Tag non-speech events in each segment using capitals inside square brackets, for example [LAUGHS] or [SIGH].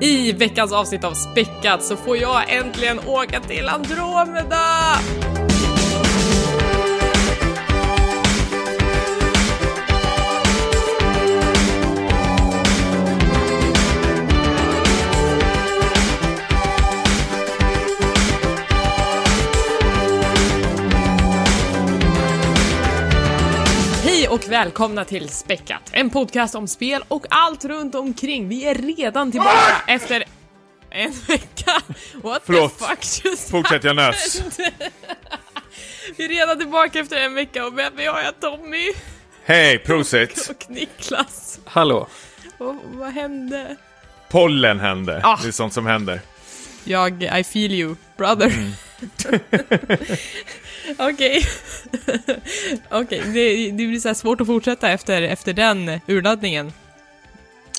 I veckans avsnitt av Späckat så får jag äntligen åka till Andromeda! Och välkomna till Späckat, en podcast om spel och allt runt omkring. Vi är redan tillbaka efter en vecka. What Förlåt. the fuck just Fortsätt, jag nös. Vi är redan tillbaka efter en vecka och med mig har jag Tommy Hej, prosit. [LAUGHS] och Niklas. Hallå. Och vad hände? Pollen hände. Ah. Det är sånt som händer. Jag, I feel you, brother. [LAUGHS] Okej. [LAUGHS] Okej, det, det blir så här svårt att fortsätta efter, efter den urladdningen.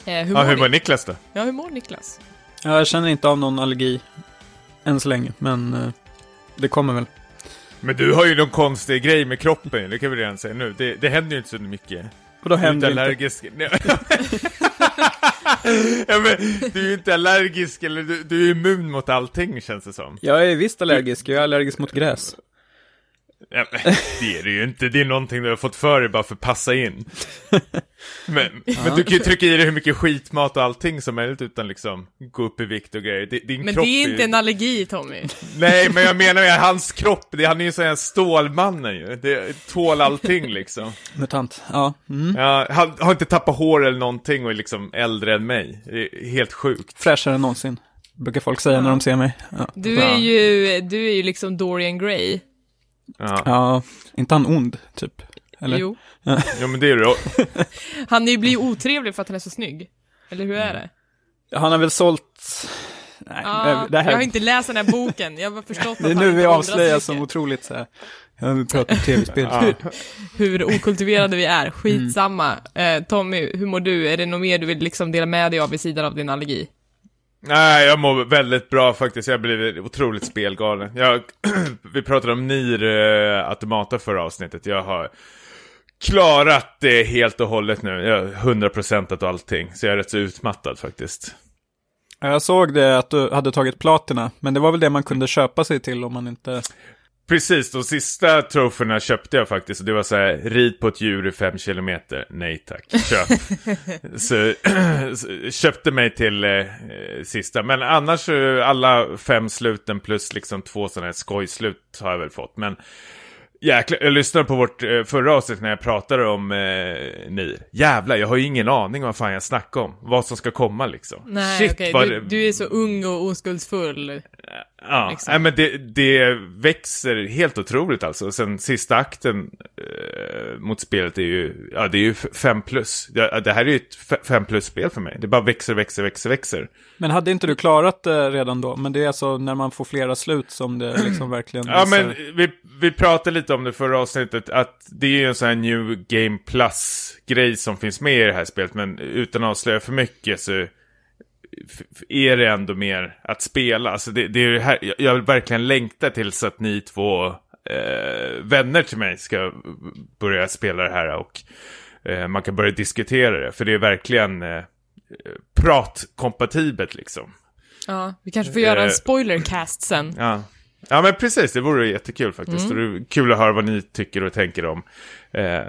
Eh, hur, Ja, mår hur mår Niklas då? Ja, hur mår Niklas? Ja, Jag känner inte av någon allergi än så länge, men eh, det kommer väl. Men du har ju någon konstig grej med kroppen, det kan vi redan säga nu. Det, det händer ju inte så mycket. Och då Du är inte händer inte. [LAUGHS] ja, men, du är ju inte allergisk, eller du, du är immun mot allting känns det som. Jag är visst allergisk, jag är allergisk mot gräs. Ja, men, det är det ju inte, det är någonting du har fått för dig bara för att passa in. [LAUGHS] Men, men du kan ju trycka i dig hur mycket skitmat och allting som möjligt utan liksom gå upp i vikt och grejer. Din Men kropp det är ju- inte en allergi, Tommy. Nej, men jag [LAUGHS] menar ju hans kropp, det, han är ju sån här stålmannen ju. Det tål allting liksom. Mutant. Ja. Mm. Ja, han har inte tappat hår eller någonting och är liksom äldre än mig. Det är helt sjukt. Fräschare än någonsin. Brukar folk säga när de ser mig. Ja. Du är ju, du är ju liksom Dorian Gray. Ja, ja, inte han ond, typ? Eller? Jo. ja men det är det. [LAUGHS] Han är ju blir otrevlig för att han är så snygg. Eller hur är det? Han har väl sålt... Nej, Ja, Eh, det här... Jag har inte läst den här boken, jag har förstått [LAUGHS] Det är att nu vi avslöjas som otroligt så här. Jag vill prata om tv-spel. Ja. [LAUGHS] Hur okultiverade vi är, skitsamma. Eh, Tommy, hur mår du? Är det något mer du vill liksom dela med dig av vid sidan av din allergi? Nej, jag mår väldigt bra faktiskt. Jag har blivit otroligt spelgalen. Jag, [CLEARS THROAT] vi pratade om NIR eh, Automata förra avsnittet. Jag har klarat det helt och hållet nu. Jag har 100% av allting. Så jag är rätt så utmattad faktiskt. Jag såg det att du hade tagit platina, men det var väl det man kunde köpa sig till om man inte... Precis, de sista troféerna köpte jag faktiskt. Det var så här, rid på ett djur i fem kilometer. Nej tack, köp. [LAUGHS] så, så [CLEARS THROAT] köpte mig till eh, sista. Men annars, eh, alla fem sluten plus liksom två sådana här skojslut har jag väl fått. Men jäklar, jag lyssnade på vårt eh, förra avsnitt när jag pratade om eh, NIR. Jävlar, jag har ju ingen aning om vad fan jag snackar om. Vad som ska komma liksom. Nej, Shit, okej, vad du, du är så ung och oskuldsfull. Ja, liksom. nej, men det, det växer helt otroligt alltså. Sen sista akten eh, mot spelet är ju, ja det är ju fem plus. Det, det här är ju ett fem plus-spel för mig. Det bara växer, växer, växer, växer. Men hade inte du klarat det redan då? Men det är alltså när man får flera slut som det [CLEARS THROAT] liksom verkligen Ja visar- men vi, vi pratade lite om det förra avsnittet, att det är ju en sån här New Game Plus-grej som finns med i det här spelet. Men utan att avslöja för mycket så är det ändå mer att spela. Alltså det, det är det här, jag- verkligen längta tills att ni två eh, vänner till mig ska börja spela det här och eh, man kan börja diskutera det. För det är verkligen eh, pratkompatibelt liksom. Ja, vi kanske får göra en Eh. spoilercast sen. Ja. Ja, men precis. Det vore jättekul faktiskt. Mm. Det är kul att höra vad ni tycker och tänker om, eh,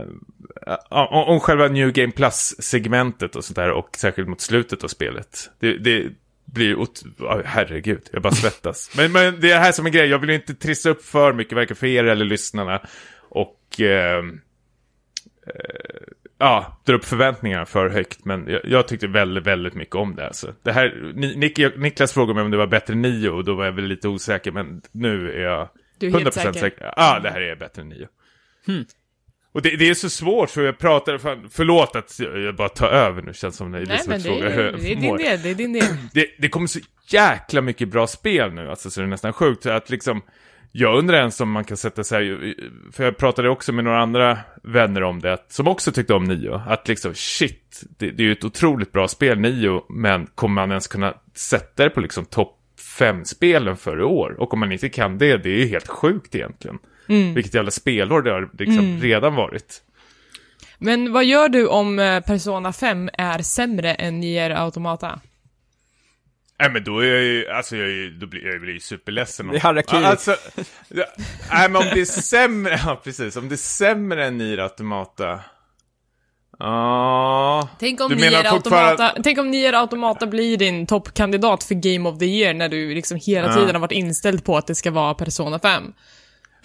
om, om själva New Game Plus-segmentet och sånt där. Och särskilt mot slutet av spelet. Det, det blir ot- oh, herregud, jag bara svettas. [LAUGHS] men, men det är här som en grej. Jag vill ju inte trissa upp för mycket, varken för er eller lyssnarna. Och... Eh, ja, dra upp förväntningarna för högt. Men jag, jag tyckte väldigt, väldigt mycket om det. Alltså. det här, Ni- Nick, Niklas frågade mig om det var bättre än nio och då var jag väl lite osäker. Men nu är jag Du är 100% helt säker. säker. Ja, det här är bättre än nio. Och det, det är så svårt för jag pratar, fan, förlåt att jag, jag bara tar över nu, känns som när Elisabeth det frågar hur jag det är din del, det är din del. Det, det kommer så jäkla mycket bra spel nu, alltså, så det är nästan sjukt. Att liksom, jag undrar ens om man kan sätta sig, för jag pratade också med några andra vänner om det, som också tyckte om Nio, att liksom shit, det, det är ju ett otroligt bra spel, Nio, men kommer man ens kunna sätta det på liksom topp fem spelen för i år? Och om man inte kan det, det är ju helt sjukt egentligen. Vilket jävla spelår det har liksom redan varit. Men vad gör du om eh, Persona 5 är sämre än Nier Automata? Nej men då är jag ju, alltså jag ju, då blir jag blir ju superledsen. om- Det är harakiri. Alltså, ja, nej men om det är sämre, ja precis, om det är sämre än Nier Automata. Ja. Tänk om, Nier fortfarande- Automata, tänk om Nier Automata blir din toppkandidat för Game of the Year när du liksom hela Ja. tiden har varit inställd på att det ska vara Persona 5.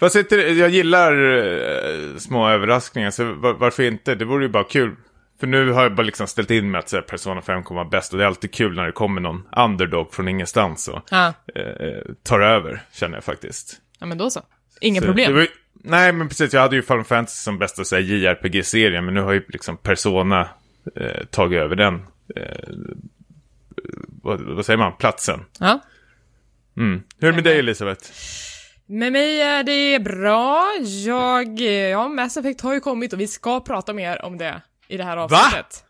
Fast jag gillar eh, små överraskningar, så var, varför inte? Det vore ju bara kul. För nu har jag bara liksom ställt in mig att här, Persona 5 kommer vara bäst och det är alltid kul när det kommer någon underdog från ingenstans och Ja, eh, tar över, känner jag faktiskt. ja men då så. Inga Så problem. var nej, men precis. Jag hade ju Final Fantasy som bästa så här, JRPG-serie, men nu har ju liksom Persona eh, tagit över den. Eh, vad, vad säger man? Platsen. Ja. Mm. Hur är det med dig, Elisabeth? Med mig är det bra. Jag, ja, Mass Effect har ju kommit och vi ska prata mer om det i det här avsnittet.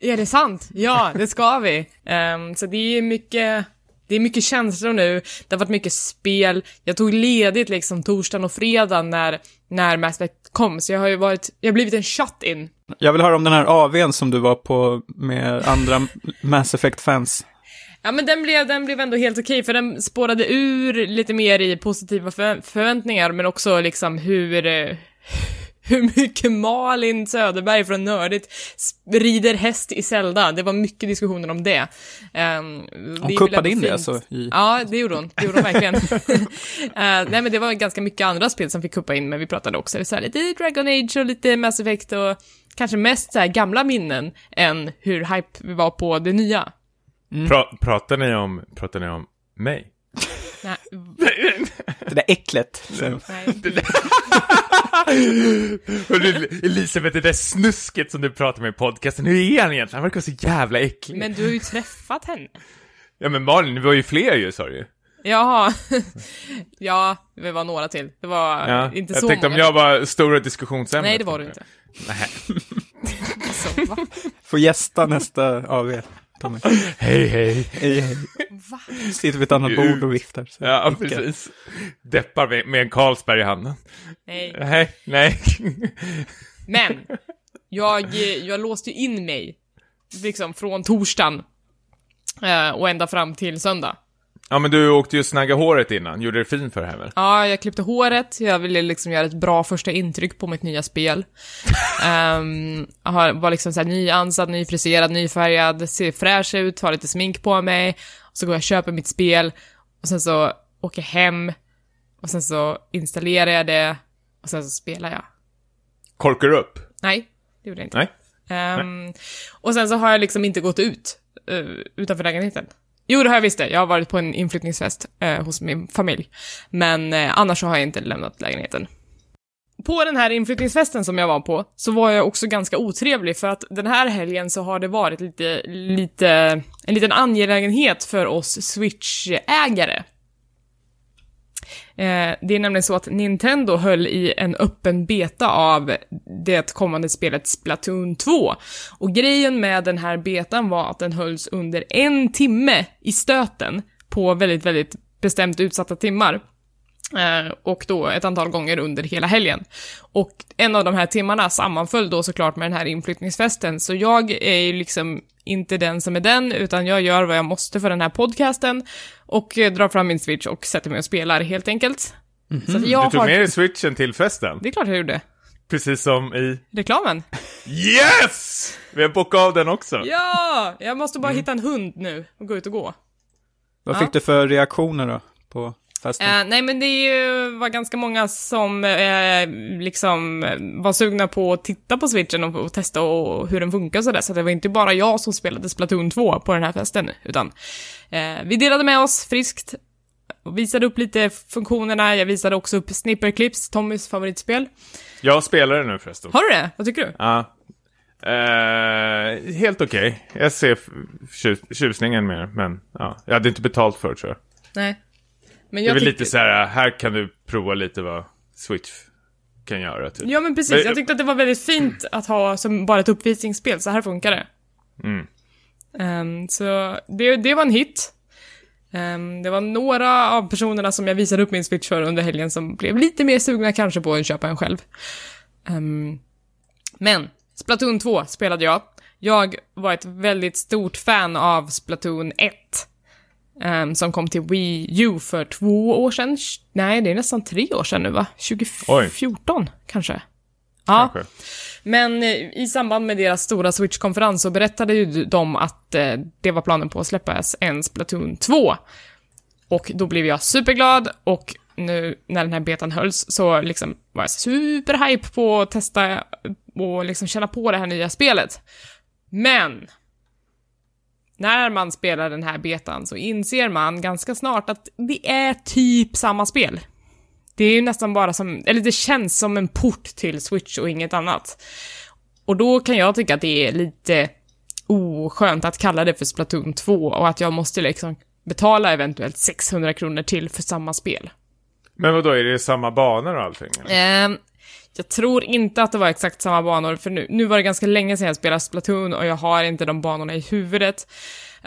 Är det sant? Ja, det ska vi. Ehm, så det är mycket, det är mycket känslor nu. Det har varit mycket spel. Jag tog ledigt liksom torsdagen och fredagen när, när Mass Effect kom, så jag har ju varit, jag har blivit en shut-in. Jag vill höra om den här AWn som du var på med andra Mass Effect-fans. Ja men den blev, den blev ändå helt okej, för den spårade ur lite mer i positiva förvä- förväntningar, men också liksom hur, eh, hur mycket Malin Söderberg från Nördigt rider häst i Zelda. Det var mycket diskussioner om det. Um, Hon kuppade in det alltså i... Ja, det gjorde hon. Det gjorde hon verkligen. [LAUGHS] Eh, nej, men det var ganska mycket andra spel som fick kuppa in, men vi pratade också så här, lite Dragon Age och lite Mass Effect och kanske mest så här, gamla minnen än hur hype vi var på det nya. Pra, pratar, ni om, pratar ni om mig? Nej, Det där äcklet. Hörru, Elisabeth, det där snusket som du pratar med i podcasten, hur är han egentligen? Han verkar så jävla äcklig. Men du har ju träffat henne. Ja men Malin, det var ju fler ju, sa du. Jaha. ja, det var några till. Det var Ja. inte jag så tänkte många. om jag var stora diskussionsämnet. Nej, det var du inte. Nej. [LAUGHS] Så, va? Får gästa nästa AW. Tommy. [LAUGHS] Hej, hej. Hej, hej. va? Sitter vid ett annat bord och viftar. Så. Ja, precis. Deppar med, med en Carlsberg i handen. Nej. Nej, nej. [LAUGHS] Men, jag, jag låste in mig, liksom från torsdagen eh, och ända fram till söndag. Ja, men du åkte ju snagga håret innan. Gjorde det fin för det här väl? Ja, jag klippte håret, jag ville liksom göra ett bra första intryck på mitt nya spel. [LAUGHS] um, var liksom såhär nyansad, nyfriserad, nyfärgad, ser fräsch ut, har lite smink på mig. Så går jag och köper mitt spel, och sen så åker jag hem, och sen så installerar jag det, och sen så spelar jag. Korkar upp? Nej, det gjorde jag inte. Nej. Ehm, och sen så har jag liksom inte gått ut uh, utanför lägenheten. Jo, det har jag visst det. Jag har varit på en inflyttningsfest eh, hos min familj. Men eh, annars så har jag inte lämnat lägenheten. På den här inflyttningsfesten som jag var på så var jag också ganska otrevlig för att den här helgen så har det varit lite, lite, en liten angelägenhet för oss Switch-ägare. Eh, det är nämligen så att Nintendo höll i en öppen beta av det kommande spelet Splatoon 2. Och grejen med den här betan var att den hölls under en timme i stöten på väldigt, väldigt bestämt utsatta timmar. Eh, och då ett antal gånger under hela helgen. Och en av de här timmarna sammanföll då såklart med den här inflyttningsfesten, så jag är ju liksom inte den som är den, utan jag gör vad jag måste för den här podcasten och eh, drar fram min switch och sätter mig och spelar helt enkelt. Så att jag Du tog har... med dig switchen till festen? Det är klart jag gjorde. Precis som i... Reklamen. Yes! Vi har bockat av den också. Ja! Jag måste bara hitta en hund nu och gå ut och gå. Vad Ja. fick du för reaktioner då på? Eh, nej, men det ju- var ganska många som eh, liksom var sugna på att titta på switchen och, och testa och, hur den funkar och sådär. Så det var inte bara jag som spelade Splatoon 2 på den här festen, utan eh, vi delade med oss friskt och visade upp lite funktionerna. Jag visade också upp Snipperclips, Tommys favoritspel. Jag spelar det nu förresten. Har du det? Vad tycker du? Ja. Eh, helt okej. Jag ser tjus- tjusningen det, men ja. Jag hade inte betalt för det, tror jag. Nej. Men Det är jag väl tyckte- lite så här, här kan du prova lite vad Switch kan göra, typ. Ja men precis, Men- jag tyckte att det var väldigt fint att ha som bara ett uppvisningsspel, så här funkar det. Mm. Ehm, så det, det var en hit. Ehm, det var några av personerna som jag visade upp min Switch för under helgen som blev lite mer sugna kanske på att köpa en själv. Ehm, men, Splatoon 2 spelade jag. Jag var ett väldigt stort fan av Splatoon 1. Ehm, som kom till Wii U för två år sedan. Nej, det är nästan tre år sedan nu va? 2014 kanske? Ja, Kanske. men eh, i samband med deras stora Switch-konferens så berättade ju de att eh, det var planen på att släppas en Splatoon 2. Och då blev jag superglad och nu när den här betan hölls så liksom var jag superhype på att testa och liksom känna på det här nya spelet. Men när man spelar den här betan så inser man ganska snart att det är typ samma spel. Det är ju nästan bara som, eller det känns som en port till Switch och inget annat. Och då kan jag tycka att det är lite oskönt att kalla det för Splatoon 2 och att jag måste liksom betala eventuellt 600 kronor till för samma spel. Men vad då är det samma banor och allting? eller? Jag tror inte att det var exakt samma banor, för nu, nu var det ganska länge sedan jag spelade Splatoon och jag har inte de banorna i huvudet.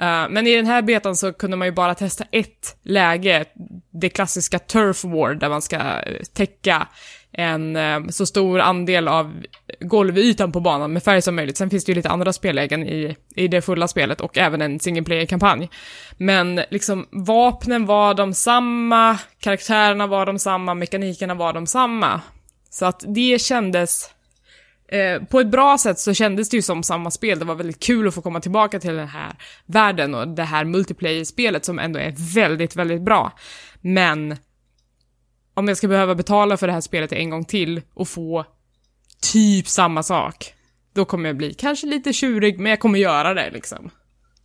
Uh, men i den här betan så kunde man ju bara testa ett läge, det klassiska Turf War, där man ska eh, täcka en uh, så stor andel av golvytan på banan med färg som möjligt. Sen finns det ju lite andra spellägen i, i det fulla spelet och även en single player-kampanj. Men liksom vapnen var de samma, karaktärerna var de samma, mekanikerna var de samma. Så att det kändes... Eh, på ett bra sätt så kändes det ju som samma spel. Det var väldigt kul att få komma tillbaka till den här världen och det här multiplayer-spelet som ändå är väldigt, väldigt bra. Men om jag ska behöva betala för det här spelet en gång till och få typ samma sak, då kommer jag bli kanske lite tjurig, men jag kommer göra det liksom.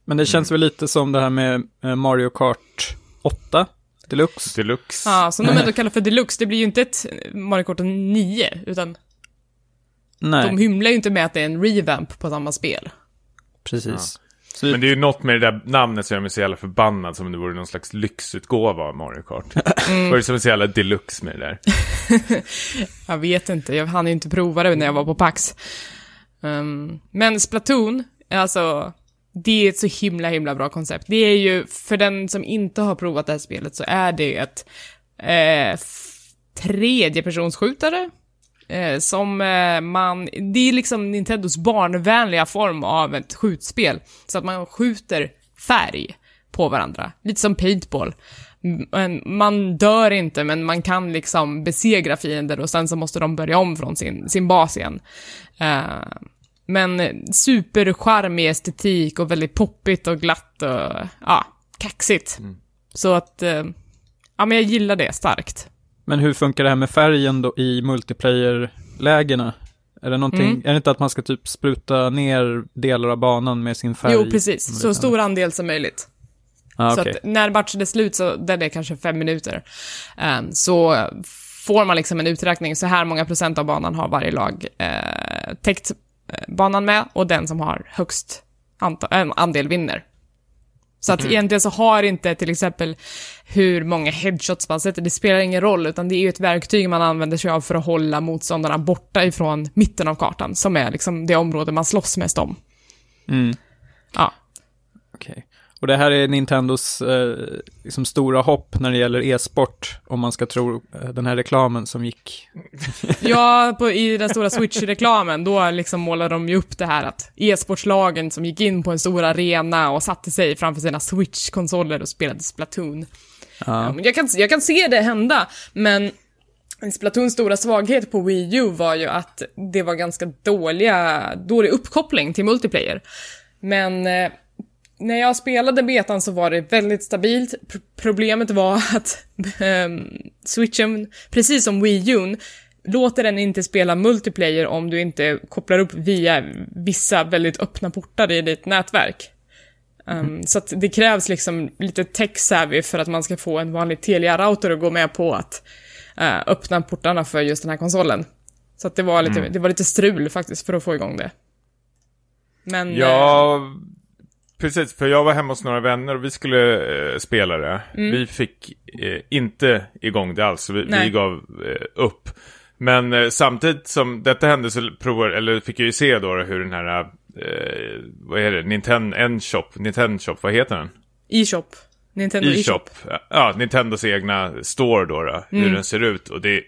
Men det känns väl lite som det här med eh, Mario Kart 8 Deluxe. Deluxe. Ja, som de ändå kallar för deluxe, det blir ju inte ett Mario Kart 9, utan Nej, de hymlar ju inte med att det är en revamp på samma spel. precis. Så vi, Men det är ju något med det där namnet som gör mig så jävla förbannad som om det vore någon slags lyxutgåva av Mario Kart. [LAUGHS] Mm. Var det som så jävla deluxe med det där? [LAUGHS] Jag vet inte, jag hann ju inte prova det när jag var på PAX. Um, men Splatoon, alltså, det är ett så himla, himla bra koncept. Det är ju, för den som inte har provat det här spelet så är det ett eh, tredjepersonsskjutare. Eh, som eh, man, det är liksom Nintendos barnvänliga form av ett skjutspel. Så att man skjuter färg på varandra, lite som paintball. Men man dör inte, men man kan liksom besegra fiender och sen så måste de börja om från sin, sin bas igen. Eh, men supercharmig estetik och väldigt poppigt och glatt och ja, kaxigt. Så att, eh, ja men jag gillar det starkt. Men hur funkar det här med färgen då i multiplayer-lägena? Är det någonting, Mm. är det inte att man ska typ spruta ner delar av banan med sin färg? Jo, precis. Så stor andel som möjligt. Ah, Så att när matchen är slut, så den är kanske fem minuter, eh, så får man liksom en uträkning, så här många procent av banan har varje lag eh, täckt banan med, och den som har högst äh, andel vinner. Så att egentligen så har inte till exempel hur många headshots man sätter, det spelar ingen roll, utan det är ju ett verktyg man använder sig av för att hålla motståndarna borta ifrån mitten av kartan, som är liksom det område man slåss mest om. Mm. Ja. Okej. Och det här är Nintendos eh, liksom stora hopp när det gäller e-sport, om man ska tro eh, den här reklamen som gick. [LAUGHS] Ja, på, i den stora Switch-reklamen, då liksom målade de ju upp det här att e-sportslagen som gick in på en stor arena och satte sig framför sina Switch-konsoler och spelade Splatoon. Ja. Ja, jag, kan, jag kan se det hända, men Splatoons stora svaghet på Wii U var ju att det var ganska dåliga, dålig uppkoppling till multiplayer. Men eh, när jag spelade betan så var det väldigt stabilt. P- problemet var [LAUGHS] att ehm, switchen, precis som Wii U, låter den inte spela multiplayer om du inte kopplar upp via vissa väldigt öppna portar i ditt nätverk. Um, Så att det krävs liksom lite tech-savvy för att man ska få en vanlig Telia-router att gå med på att eh, öppna portarna för just den här konsolen. Så att det var lite, det var lite strul faktiskt för att få igång det. Men... eh, Ja, precis. För jag var hemma hos några vänner och vi skulle eh, spela det. Mm. Vi fick eh, inte igång det alls, vi, vi gav eh, upp. Men eh, samtidigt som detta hände så provar, eller fick jag ju se då hur den här, eh, vad är det, Nintendo N-shop, Nintendo shop, vad heter den? E-shop. Nintendo e-shop. E-shop. Ja, Nintendos egna store då, då hur Mm. den ser ut. Och det,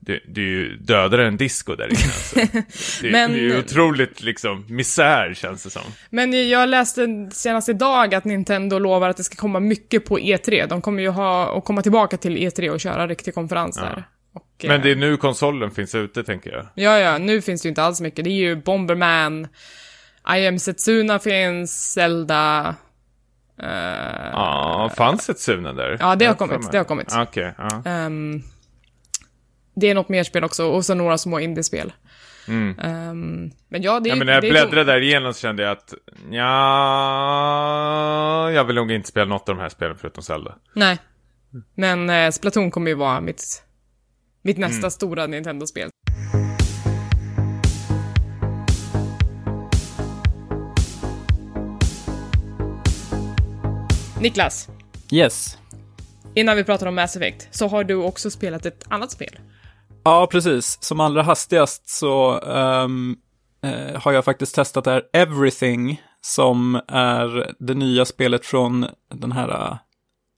det, är ju dödare än disco där inne. Alltså. [LAUGHS] Det, Men- det är ju otroligt liksom misär känns det som. Men jag läste senast idag att Nintendo lovar att det ska komma mycket på E3. De kommer ju ha, och komma tillbaka till E3 och köra riktig konferens där. Och, Men eh, det är nu konsolen finns ute tänker jag. Ja, ja, nu finns det ju inte alls mycket. Det är ju Bomberman, I am Setsuna finns, Zelda... eh, Ja, fanns ett Suna där? Ja, det har kommit, det har kommit. Okej, ja. ehm, det är något mer spel också, och så några små indiespel. Mm. Ehm, men ja, det är Ja, men när jag det är bläddrade där igenom så kände jag att ja, jag vill nog inte spela något av de här spelen förutom Zelda. Nej. Men eh, Splatoon kommer ju vara mitt, mitt nästa Mm. stora Nintendo-spel. Niklas, Yes. innan vi pratar om Mass Effect, så har du också spelat ett annat spel. Ja, precis. Som allra hastigast så um, eh, har jag faktiskt testat det här Everything, som är det nya spelet från den här uh,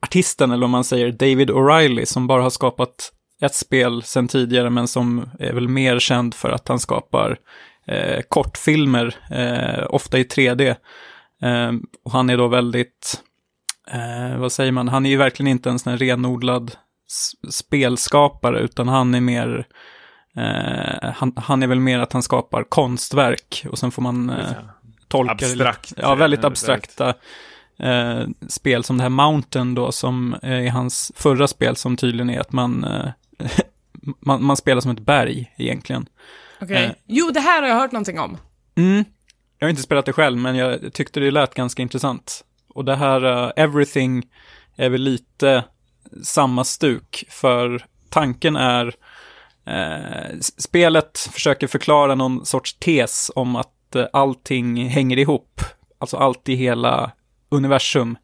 artisten, eller om man säger David O'Reilly, som bara har skapat ett spel sedan tidigare, men som är väl mer känd för att han skapar eh, kortfilmer, eh, ofta i 3D. Ehm, och han är då väldigt, eh, vad säger man, han är ju verkligen inte en sån här renodlad spelskapare, utan han är mer, eh, han, han är väl mer att han skapar konstverk och sen får man eh, tolka Abstrakt. Ja, väldigt abstrakta eh, spel som det här Mountain då, som är hans förra spel som tydligen är att man, eh, [LAUGHS] man, man spelar som ett berg egentligen. Okej. Eh. Jo, det här har jag hört någonting om. Mm. Jag har inte spelat det själv, men jag tyckte det lät ganska intressant. Och det här uh, Everything är väl lite samma stuk, för tanken är eh, spelet försöker förklara någon sorts tes om att eh, allting hänger ihop. Alltså allt i hela universum.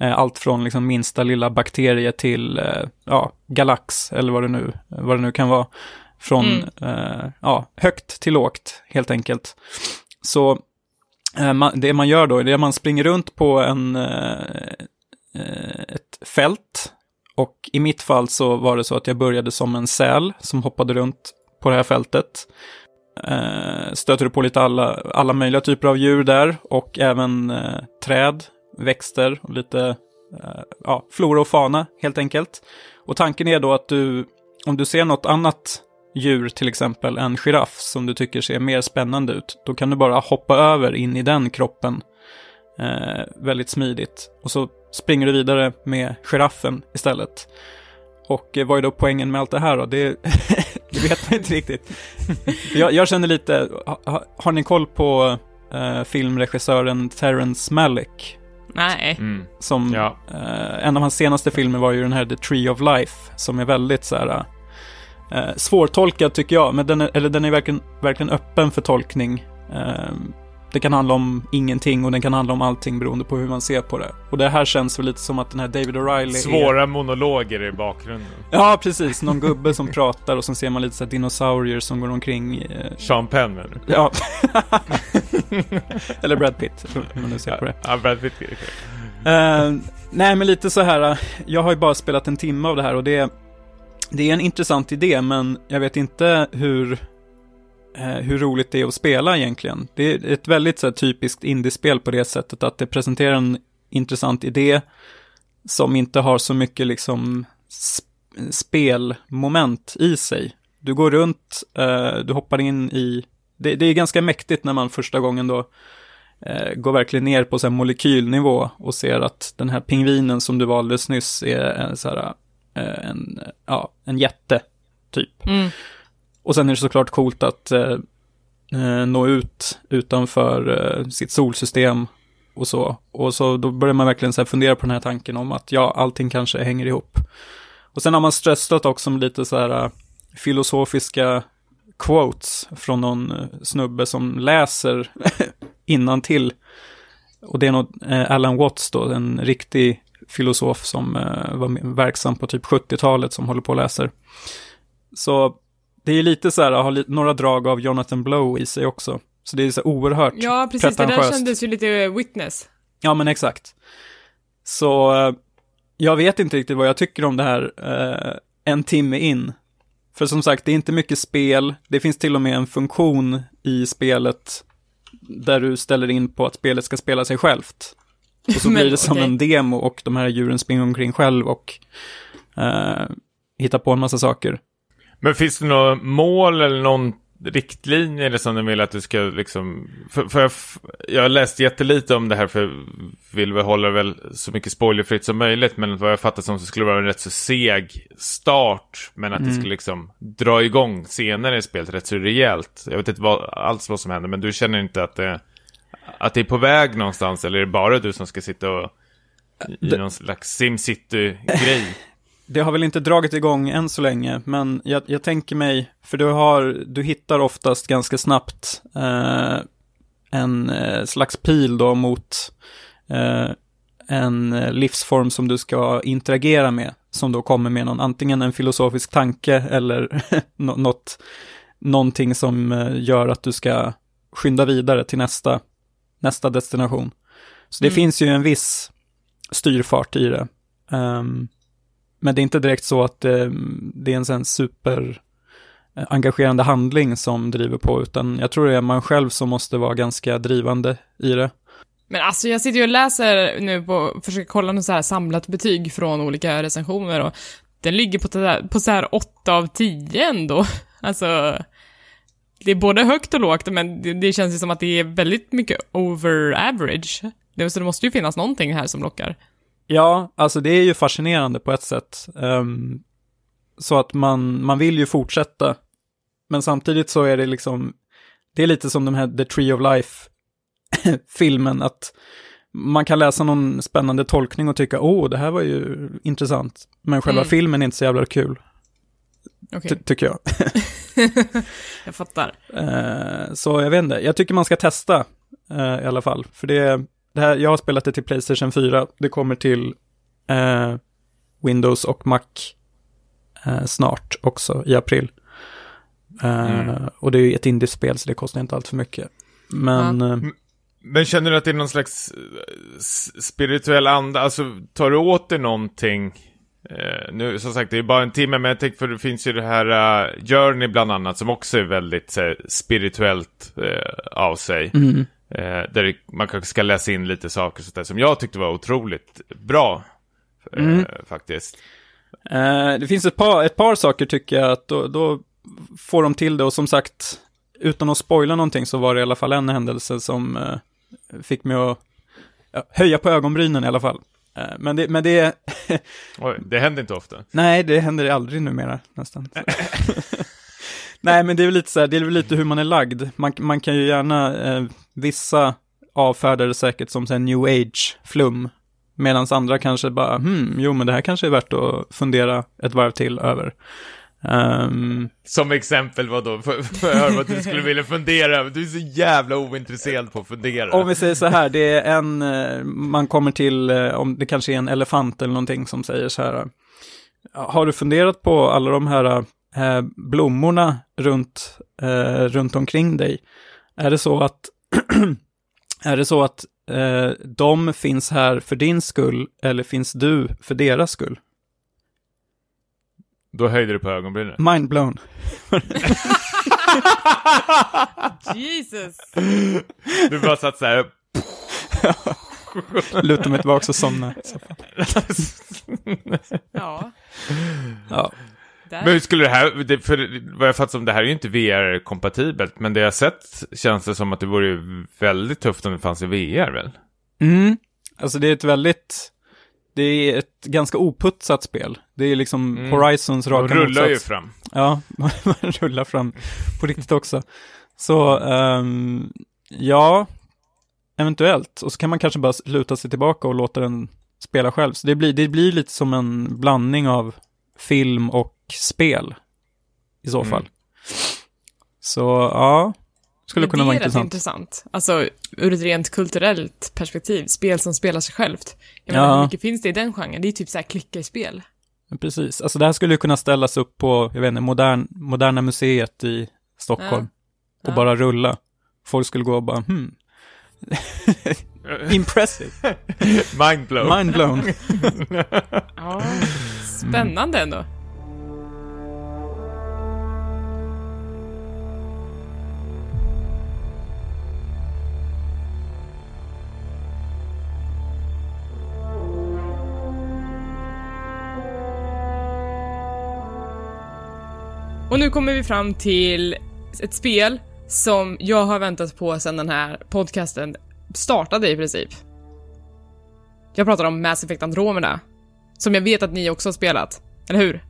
Eh, allt från liksom minsta lilla bakterie till eh, ja, galax, eller vad det nu, vad det nu kan vara. Från eh, ja, högt till lågt, helt enkelt. Så eh, det man gör då, är att man springer runt på en, ett fält. Och i mitt fall så var det så att jag började som en säl som hoppade runt på det här fältet. Eh, stöter du på lite alla, alla möjliga typer av djur där och även eh, träd, växter och lite eh, ja, flora och fauna helt enkelt. Och tanken är då att du, om du ser något annat djur, till exempel en giraff som du tycker ser mer spännande ut, då kan du bara hoppa över in i den kroppen eh, väldigt smidigt. Och så springer du vidare med giraffen istället. Och eh, vad är då poängen med allt det här då? Det, [LAUGHS] det vet man inte riktigt. [LAUGHS] jag, jag känner lite, ha, har ni koll på eh, filmregissören Terrence Malick? Nej. Mm. Som, Ja. eh, en av hans senaste filmer var ju den här The Tree of Life, som är väldigt så här eh, svårtolkad tycker jag, men den är, eller den är verkligen, verkligen öppen för tolkning. Eh, det kan handla om ingenting och den kan handla om allting beroende på hur man ser på det. Och det här känns väl lite som att den här David O'Reilly är... Svåra monologer i bakgrunden. Ja, precis. Någon gubbe som pratar och sen ser man lite så här dinosaurier som går omkring. Eh, Sean Penn menar du? ja. [LAUGHS] Eller Brad Pitt, om man nu ser på det. Ja, Brad Pitt. Eh, nej, men lite så här. eh, Jag har ju bara spelat en timme av det här och det, det är en intressant idé, men jag vet inte hur, Eh, hur roligt det är att spela egentligen. Det är ett väldigt så här, typiskt indiespel på det sättet att det presenterar en intressant idé som inte har så mycket liksom sp- spelmoment i sig. Du går runt, eh, du hoppar in i... Det, det är ganska mäktigt när man första gången då eh, går verkligen ner på så här molekylnivå och ser att den här pingvinen som du var alldeles nyss är en, så här, eh, en, ja, en jätte, typ. Mm. Och sen är det såklart coolt att eh, eh, nå ut utanför eh, sitt solsystem och så. Och så då börjar man verkligen så här fundera på den här tanken om att ja, allting kanske hänger ihop. Och sen har man stressat också med lite så här eh, filosofiska quotes från någon eh, snubbe som läser [LAUGHS] innantill. Och det är nog eh, Alan Watts då, en riktig filosof som eh, var verksam på typ 70-talet som håller på och läser. Så det är lite så här, har några drag av Jonathan Blow i sig också. Så det är så oerhört Ja, precis. Det där kändes ju lite witness. Ja, men exakt. Så eh, jag vet inte riktigt vad jag tycker om det här eh, en timme in. För som sagt, det är inte mycket spel. Det finns till och med en funktion i spelet där du ställer in på att spelet ska spela sig självt. Och så [LAUGHS] blir det som okej. en demo och de här djuren springer omkring själv och eh, hittar på en massa saker. Men finns det något mål eller någon riktlinje eller som du vill att du ska liksom... För, för jag, jag har läst jättelite om det här för vill väl hålla väl så mycket spoilerfritt som möjligt. Men vad jag fattar som så skulle det vara en rätt så seg start. Men att det skulle liksom dra igång senare i spelet rätt så rejält. Jag vet inte vad, alls vad som händer men du känner inte att det, att det är på väg någonstans eller är det bara du som ska sitta och i någon slags SimCity-grej? Det har väl inte dragit igång än så länge, men jag, jag tänker mig, för du har, du hittar oftast ganska snabbt eh, en eh, slags pil då mot eh, en livsform som du ska interagera med, som då kommer med någon, antingen en filosofisk tanke eller [LAUGHS] nå- något, någonting som eh, gör att du ska skynda vidare till nästa, nästa destination. Så det Mm. finns ju en viss styrfart i det. Ehm, men det är inte direkt så att eh, det är en sån super eh, engagerande handling som driver på, utan jag tror det är man själv som måste vara ganska drivande i det. Men alltså jag sitter ju och läser nu på, försöker kolla något så här samlat betyg från olika recensioner och den ligger på, där, på så här 8 av 10 ändå. [LAUGHS] Alltså, det är både högt och lågt, men det, det känns ju som att det är väldigt mycket over average. Det, så det måste ju finnas någonting här som lockar. Ja, alltså det är ju fascinerande på ett sätt. Ehm, så att man, man vill ju fortsätta. Men samtidigt så är det liksom, det är lite som den här The Tree of Life-filmen, [LAUGHS] att man kan läsa någon spännande tolkning och tycka, åh, det här var ju intressant. Men själva Mm. filmen är inte så jävla kul, Okej, ty- tycker jag. [LAUGHS] jag fattar. Eh, så jag vet inte, jag tycker man ska testa eh, i alla fall. För det, det här, jag har spelat det till Playstation 4, det kommer till eh, Windows och Mac eh, snart också i april. Eh, Mm. Och det är ju ett indiespel så det kostar inte allt för mycket. Men eh, Men känner du att det är någon slags eh, spirituell anda? Alltså, tar du åt dig någonting? Eh, nu, som sagt, det är bara en timme, men jag tänker för det finns ju det här uh, Journey bland annat, som också är väldigt så här, spirituellt eh, av sig. mm, där det, man kanske ska läsa in lite saker sånt där, som jag tyckte var otroligt bra. Eh, Mm. Faktiskt. Eh, det finns ett par, ett par saker tycker jag att då, då får de till det och som sagt, utan att spoila någonting så var det i alla fall en händelse som eh, fick mig att ja, höja på ögonbrynen i alla fall. Eh, men det, men det, [LAUGHS] Oj, det händer inte ofta. nej, det händer aldrig numera nästan. [LAUGHS] nej, men det är väl lite så här, det är väl lite hur man är lagd. Man, man kan ju gärna, eh, vissa avfärdar det säkert som här new age-flum. Medan andra kanske bara, hmm, jo men det här kanske är värt att fundera ett varv till över. Ehm, Som exempel vad då? Jag höra vad du skulle vilja fundera över? Du är så jävla ointresserad på att fundera. om vi säger så här, det är en, eh, man kommer till, eh, om det kanske är en elefant eller någonting som säger så här, eh, har du funderat på alla de här eh, blommorna runt, eh, runt omkring dig? Är det så att, [CLEARS THROAT] är det så att eh, de finns här för din skull eller finns du för deras skull? Då höjde du på ögonbrynen. Mind blown. [LAUGHS] Jesus! Du bara satt så här. [LAUGHS] Lutar mig tillbaka och somnar. Så, Ja, ja. Där. Men hur skulle det här, det, för vad jag fattar som det här är ju inte VR-kompatibelt, men det jag sett känns det som att det vore ju väldigt tufft om det fanns i VR väl? Mm. Alltså det är ett väldigt, det är ett ganska oputsat spel. Det är liksom Mm. Horizons raka rullar ju motsats. fram. Ja, [LAUGHS] man rullar fram på riktigt också. Så, ehm, ja, eventuellt. Och så kan man kanske bara luta sig tillbaka och låta den spela själv. Så det blir, det blir lite som en blandning av film och spel i så Mm. fall. Så, ja, skulle Men kunna det vara är rätt intressant. intressant. Alltså, ur ett rent kulturellt perspektiv. Spel som spelar sig självt. Jag Ja. menar, hur mycket finns det i den genren? Det är typ såhär klicka i spel. Precis, alltså det här skulle ju kunna ställas upp på, jag vet inte, modern, Moderna Museet i Stockholm. Och Ja. bara rulla. Folk skulle gå och bara, hmm. [LAUGHS] Impressive. Mindblow. Mind blown. [LAUGHS] Ja, spännande ändå. Och nu kommer vi fram till ett spel som jag har väntat på sedan den här podcasten startade i princip. Jag pratar om Mass Effect Andromeda. Som jag vet att ni också har spelat. Eller hur?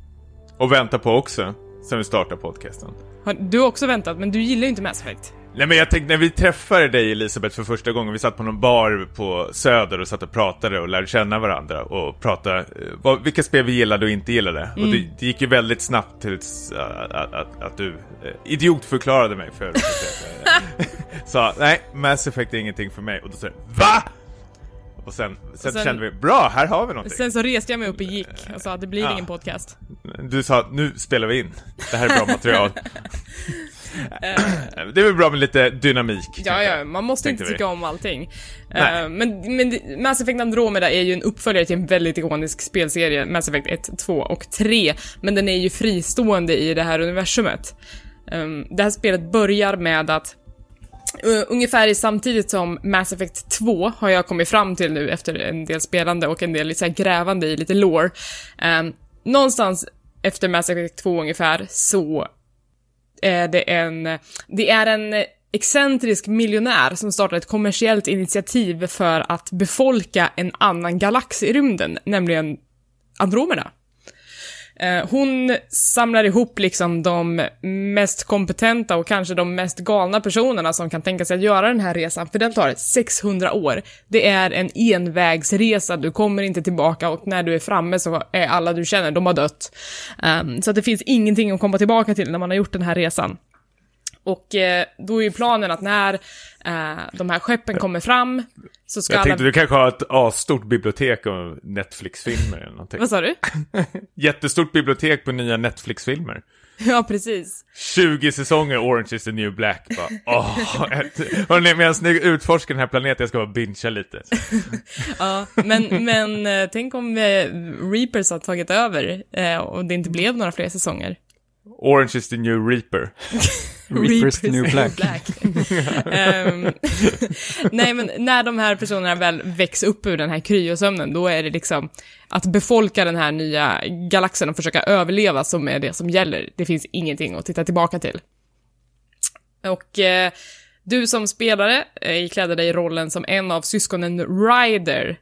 Och vänta på också, sen vi startar podcasten. Har du också väntat, men du gillar ju inte Mass Effect. Nej men jag tänkte när vi träffade dig Elisabeth för första gången, vi satt på någon bar på Söder och satt och pratade och lärde känna varandra och pratade eh, vad, vilka spel vi gillade och inte gillade. Och det, det gick ju väldigt snabbt till att, att, att, att du eh, idiotförklarade mig för [LAUGHS] Sa nej, Mass Effect är ingenting för mig. Och då sa du VA? Och sen, sen, sen- kände vi, bra, här har vi någonting. Sen så reste jag mig upp och gick och sa att det blir Ja. ingen podcast. Du sa, nu spelar vi in. Det här är bra material. [LAUGHS] det är väl bra med lite dynamik. Ja, ja, man måste inte vi. tycka om allting. Nej. Eh, men, men det- Mass Effect Andromeda är ju en uppföljare till en väldigt ikonisk spelserie, Mass Effect 1, 2 och 3. Men den är ju fristående i det här universumet. Um, det här spelet börjar med att Uh, ungefär samtidigt som Mass Effect 2 har jag kommit fram till nu efter en del spelande och en del lite så här grävande i lite lore. Um, någonstans efter Mass Effect 2 ungefär så eh, är det en, det är en excentrisk miljonär som startar ett kommersiellt initiativ för att befolka en annan galax i rymden, nämligen Andromeda. Eh, hon samlar ihop liksom de mest kompetenta och kanske de mest galna personerna som kan tänka sig att göra den här resan, för den tar 600 år. Det är en envägsresa, du kommer inte tillbaka och när du är framme så är alla du känner, de har dött. Ehm, så att det finns ingenting att komma tillbaka till när man har gjort den här resan. Och eh, då är ju planen att när eh, de här skeppen kommer fram så ska Jag alla... tänkte du kanske har ett asstort bibliotek av Netflix-filmer eller någonting. Vad sa du? [LAUGHS] Jättestort bibliotek på nya Netflix-filmer. ja, precis. 20 säsonger Orange is the new black. Bara, åh, Hörrni, medan ni utforskar den här planeten, jag ska bara bingea lite. [LAUGHS] Ja, men, men eh, tänk om eh, Reapers har tagit över eh, och det inte blev några fler säsonger. Orange is the new reaper. [LAUGHS] Reapers New Black. Ehm, [LAUGHS] nej, men när de här personerna väl väcks upp ur den här kryosömnen, då är det liksom att befolka den här nya galaxen och försöka överleva som är det som gäller. Det finns ingenting att titta tillbaka till. Och eh, du som spelare eh, ikläder dig rollen som en av syskonen Ryder.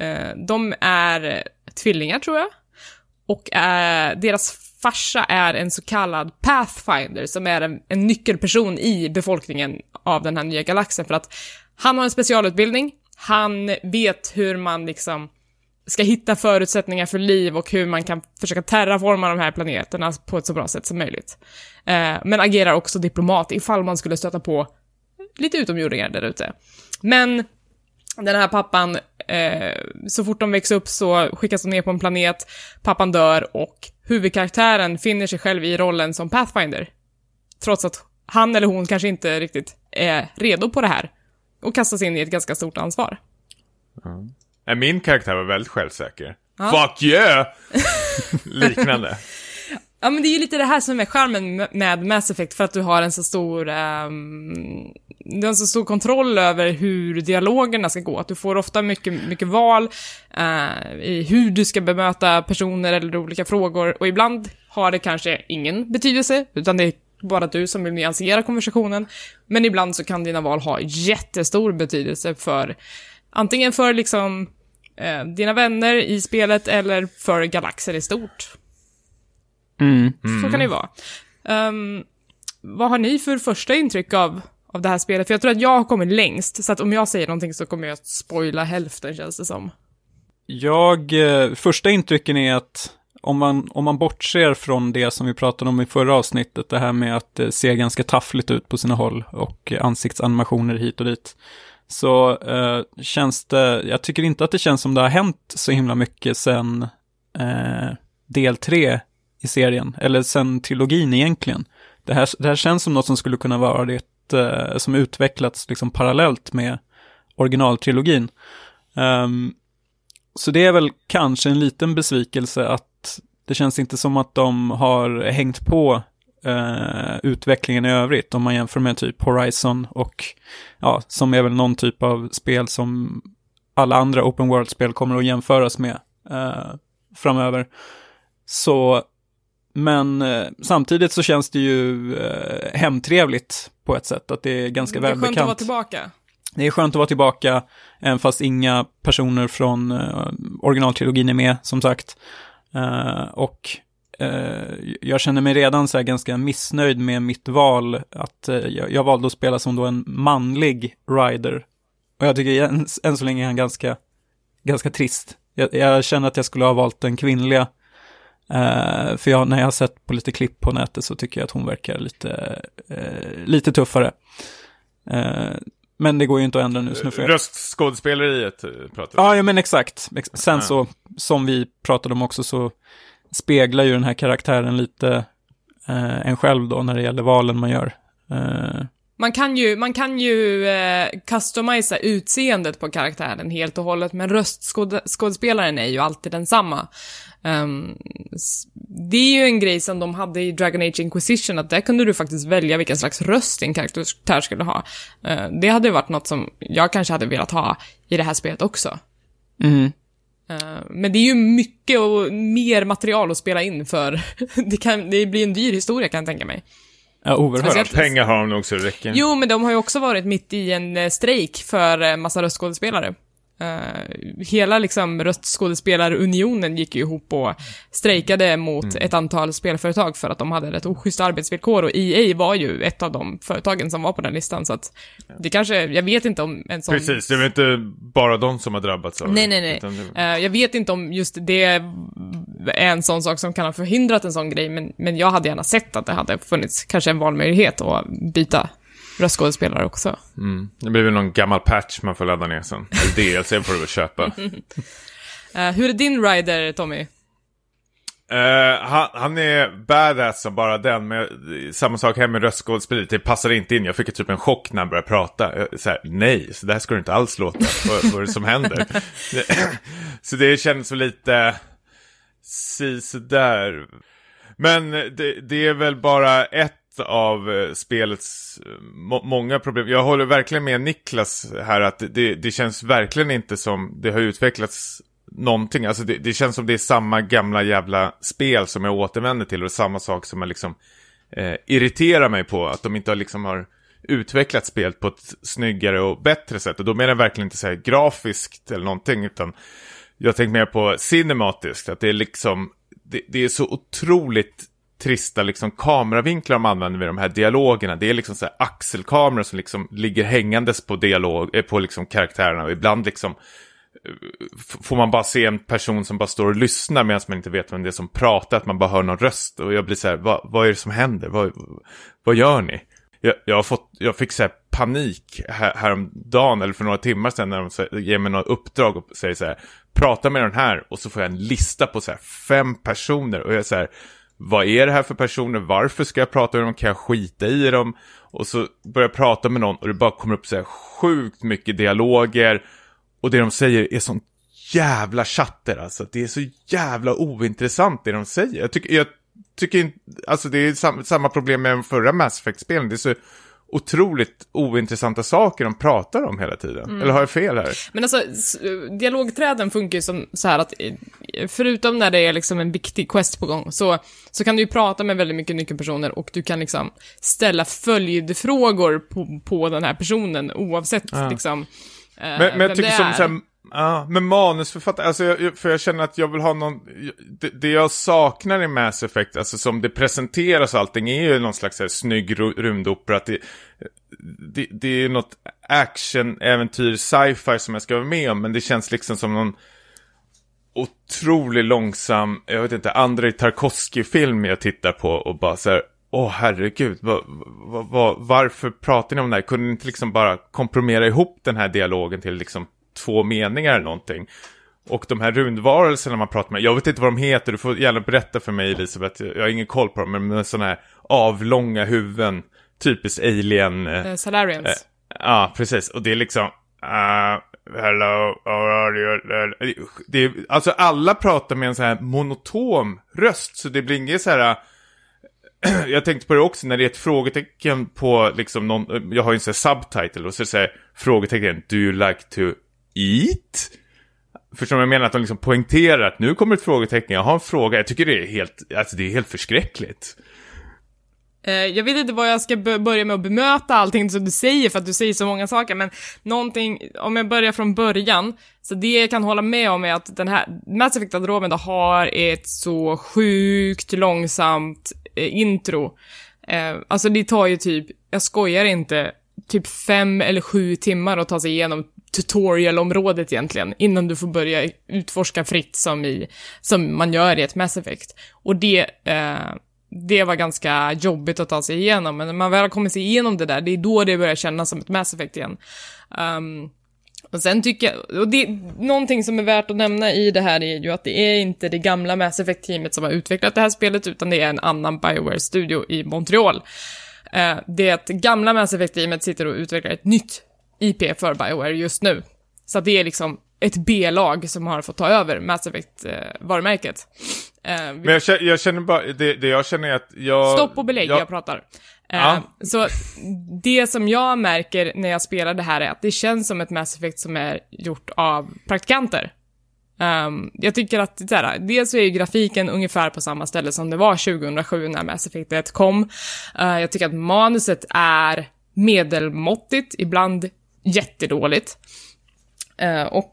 Eh, de är tvillingar, tror jag. Och eh, deras farsa är en så kallad Pathfinder, som är en, en nyckelperson i befolkningen av den här nya galaxen, för att han har en specialutbildning, han vet hur man liksom ska hitta förutsättningar för liv och hur man kan försöka terraforma de här planeterna på ett så bra sätt som möjligt. Eh, men agerar också diplomat ifall man skulle stöta på lite utomjordingar där ute. Men den här pappan, eh, så fort de växer upp så skickas de ner på en planet, pappan dör och huvudkaraktären finner sig själv i rollen som Pathfinder. Trots att han eller hon kanske inte riktigt är redo på det här. Och kastas in i ett ganska stort ansvar. Nej, Min karaktär var väldigt självsäker. Ja. Fuck yeah! [LAUGHS] Liknande. Ja, men det är ju lite det här som är charmen med Mass Effect, för att du har en så stor, um, du har en så stor kontroll över hur dialogerna ska gå. Att du får ofta mycket, mycket val uh, i hur du ska bemöta personer eller olika frågor. Och ibland har det kanske ingen betydelse, utan det är bara du som vill nyansera konversationen. Men ibland så kan dina val ha jättestor betydelse för, antingen för liksom eh, dina vänner i spelet eller för galaxer i stort. Mm. Så kan det ju vara. Ehm, vad har ni för första intryck av, av det här spelet? För jag tror att jag har kommit längst, så att om jag säger någonting så kommer jag att spoila hälften känns det som. Jag, eh, första intrycken är att om man, om man bortser från det som vi pratade om i förra avsnittet, det här med att det ser ganska taffligt ut på sina håll och eh, ansiktsanimationer hit och dit, så eh, känns det, jag tycker inte att det känns som det har hänt så himla mycket sen eh, del tre i serien, eller sen trilogin egentligen. Det här, det här känns som något som skulle kunna vara det eh, som utvecklats liksom parallellt med originaltrilogin. Um, så det är väl kanske en liten besvikelse att det känns inte som att de har hängt på eh, utvecklingen i övrigt om man jämför med typ Horizon och ja, som är väl någon typ av spel som alla andra open world-spel kommer att jämföras med eh, framöver. Så men eh, samtidigt så känns det ju eh, hemtrevligt på ett sätt, att det är ganska Det är skönt välbekant. att vara tillbaka. Det är skönt att vara tillbaka, även fast inga personer från uh, originaltrilogin är med, som sagt. Eh, och eh, jag känner mig redan så här ganska missnöjd med mitt val, att eh, jag, jag valde att spela som då en manlig rider. Och jag tycker än, än så länge är han ganska, ganska trist. Jag, jag känner att jag skulle ha valt den kvinnliga. Eh, för jag, när jag har sett på lite klipp på nätet så tycker jag att hon verkar lite, eh, lite tuffare. Eh, men det går ju inte att ändra nu, så nu får jag... Röstskådespeleriet pratar vi Ja, men exakt. Ex- Sen så, som vi pratade om också, så speglar ju den här karaktären lite en själv då, när det gäller valen man gör. Man kan ju, man kan ju eh, customisa utseendet på karaktären helt och hållet, men röstskådespelaren är ju alltid densamma. S- det är ju en grej som de hade i Dragon Age Inquisition, att där kunde du faktiskt välja vilken slags röst din karaktär skulle ha. Eh, det hade ju varit något som jag kanske hade velat ha i det här spelet också. mm. Eh, Men det är ju mycket och mer material att spela in för [LAUGHS] det, kan, det blir en dyr historia kan jag tänka mig. Ja, oerhört. Speciellt- Pengar har de nog så det räcker. Jo, men de har ju också varit mitt i en eh, strejk för eh, massa röstskådespelare. Eh, hela liksom röstskådespelarunionen gick ju ihop och strejkade mot ett antal spelföretag för att de hade rätt oschyssta arbetsvillkor och EA var ju ett av de företagen som var på den listan så att det kanske, jag vet inte om en sån... Precis, det är väl inte bara de som har drabbats av Nej, det. nej, nej. utan det- Eh, jag vet inte om just det är en sån sak som kan ha förhindrat en sån grej, men, men jag hade gärna sett att det hade funnits kanske en valmöjlighet att byta röstskådespelare också. Mm. Det blir väl någon gammal patch man får ladda ner sen. Eller DLC får du väl köpa. [LAUGHS] Eh, hur är din rider, Tommy? Eh, han, han är badass som bara den, men jag- samma sak här med röstskådespeleriet, det passar inte in. Jag fick typ en chock när han började prata. Jag, så här, nej, så där ska det inte alls låta. vad, vad är det som händer? [LAUGHS] så det känns så lite, si sådär. Men det, det är väl bara ett av eh, spelets eh, må, många problem. Jag håller verkligen med Niklas här att det, det känns verkligen inte som det har utvecklats någonting. Alltså det, det känns som det är samma gamla jävla spel som jag återvänder till och samma sak som jag liksom eh, irriterar mig på. Att de inte har liksom har utvecklat spelet på ett snyggare och bättre sätt. Och då menar jag verkligen inte så här grafiskt eller någonting utan jag tänker mer på cinematiskt. Att det är liksom, det, det är så otroligt trista liksom kameravinklar de använder vid de här dialogerna. Det är liksom så här axelkameror som liksom ligger hängandes på dialog, eh, på liksom karaktärerna och ibland liksom eh, får man bara se en person som bara står och lyssnar medan man inte vet vem det är som pratar, att man bara hör någon röst och jag blir så här, vad, vad är det som händer? Vad, vad gör ni? Jag, jag, har fått, jag fick så här panik här, häromdagen, eller för några timmar sedan, när de så här, ger mig något uppdrag och säger så här, prata med den här, och så får jag en lista på så här fem personer, och jag är så här, vad är det här för personer, varför ska jag prata med dem, kan jag skita i dem? Och så börjar jag prata med någon och det bara kommer upp så här sjukt mycket dialoger, och det de säger är sånt jävla chatter alltså. Det är så jävla ointressant det de säger. Jag tycker, jag tycker inte, alltså det är sam, samma problem med de förra Mass Effect-spelen. Det är så otroligt ointressanta saker de pratar om hela tiden. Eller har jag fel här? Men alltså, dialogträden funkar ju som så här att, eh, förutom när det är liksom en viktig quest på gång, så, så kan du ju prata med väldigt mycket nyckelpersoner och du kan liksom ställa följdfrågor på, på den här personen oavsett Ja. liksom eh, Men, men jag tycker som så här, ja, men manusförfattare, alltså jag, för jag känner att jag vill ha någon, det, det jag saknar i Mass Effect, alltså som det presenteras och allting, är ju någon slags här, snygg rymdopera, det, det, det är något action, äventyr, sci-fi som jag ska vara med om, men det känns liksom som någon otroligt långsam, jag vet inte, Andrei Tarkovsky-film jag tittar på och bara så här, åh herregud, va, va, va, varför pratar ni om det här? Kunde ni inte liksom bara komprimera ihop den här dialogen till liksom två meningar eller någonting? Och de här rundvarelserna man pratar med, jag vet inte vad de heter, du får gärna berätta för mig Elisabeth, jag har ingen koll på dem, men med sådana här avlånga huvuden, typiskt alien. eh, Eh, Salarians. Eh, Ja, precis. Och det är liksom... Uh, hello, how are you? Det är, alltså alla pratar med en så här monotom röst, så det blir inget så här... [CLEARS THROAT] jag tänkte på det också när det är ett frågetecken på liksom någon, jag har ju en sån här subtitle och så säger frågetecken, do you like to it? Förstår du vad jag menar? Att de liksom poängterar att nu kommer ett frågetecken, jag har en fråga. Jag tycker det är helt, alltså det är helt förskräckligt. Eh, jag vet inte vad jag ska börja med att bemöta allting som du säger, för att du säger så många saker, men någonting, om jag börjar från början, så det jag kan hålla med om är att den här, Mass Effect Andromeda har ett så sjukt långsamt eh, intro. Eh, alltså det tar ju typ, jag skojar inte, typ fem eller sju timmar att ta sig igenom tutorialområdet egentligen, innan du får börja utforska fritt som i, som man gör i ett Mass Effect. Och det, eh, det var ganska jobbigt att ta sig igenom, men när man väl har kommit sig igenom det där, det är då det börjar kännas som ett Mass Effect igen. Um, och sen tycker jag, och det, någonting som är värt att nämna i det här är ju att det är inte det gamla Mass Effect-teamet som har utvecklat det här spelet, utan det är en annan Bioware-studio i Montreal. Eh, det gamla Mass Effect-teamet sitter och utvecklar ett nytt IP för Bioware just nu. Så det är liksom ett B-lag som har fått ta över Mass Effect-varumärket. Eh, vi- Men jag känner, jag känner bara, det, det jag känner är att jag... Stopp och belägg, jag, jag, pratar. Eh, Ja. Så det som jag märker när jag spelar det här är att det känns som ett Mass Effect som är gjort av praktikanter. Ehm, jag tycker att, så här, dels är ju grafiken ungefär på samma ställe som det var 2007 när Mass Effect 1 kom. Eh, jag tycker att manuset är medelmåttigt, ibland jättedåligt. Eh, och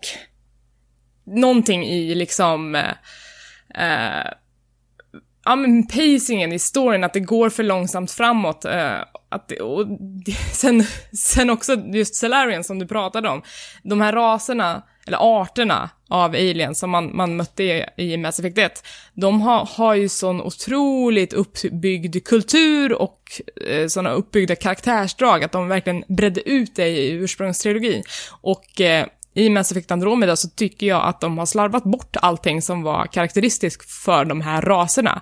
någonting i liksom eh, eh ja, men pacingen i storyn, att det går för långsamt framåt. Eh, att det, och det, [LAUGHS] sen, sen också just Salarian som du pratade om. De här raserna, eller arterna av aliens som man, man mötte i, i Mass Effect 1, de har, har ju sån otroligt uppbyggd kultur och eh, såna uppbyggda karaktärsdrag att de verkligen bredde ut det i ursprungstrilogin. Och eh, i Mass Effect Andromeda så tycker jag att de har slarvat bort allting som var karaktäristiskt för de här raserna.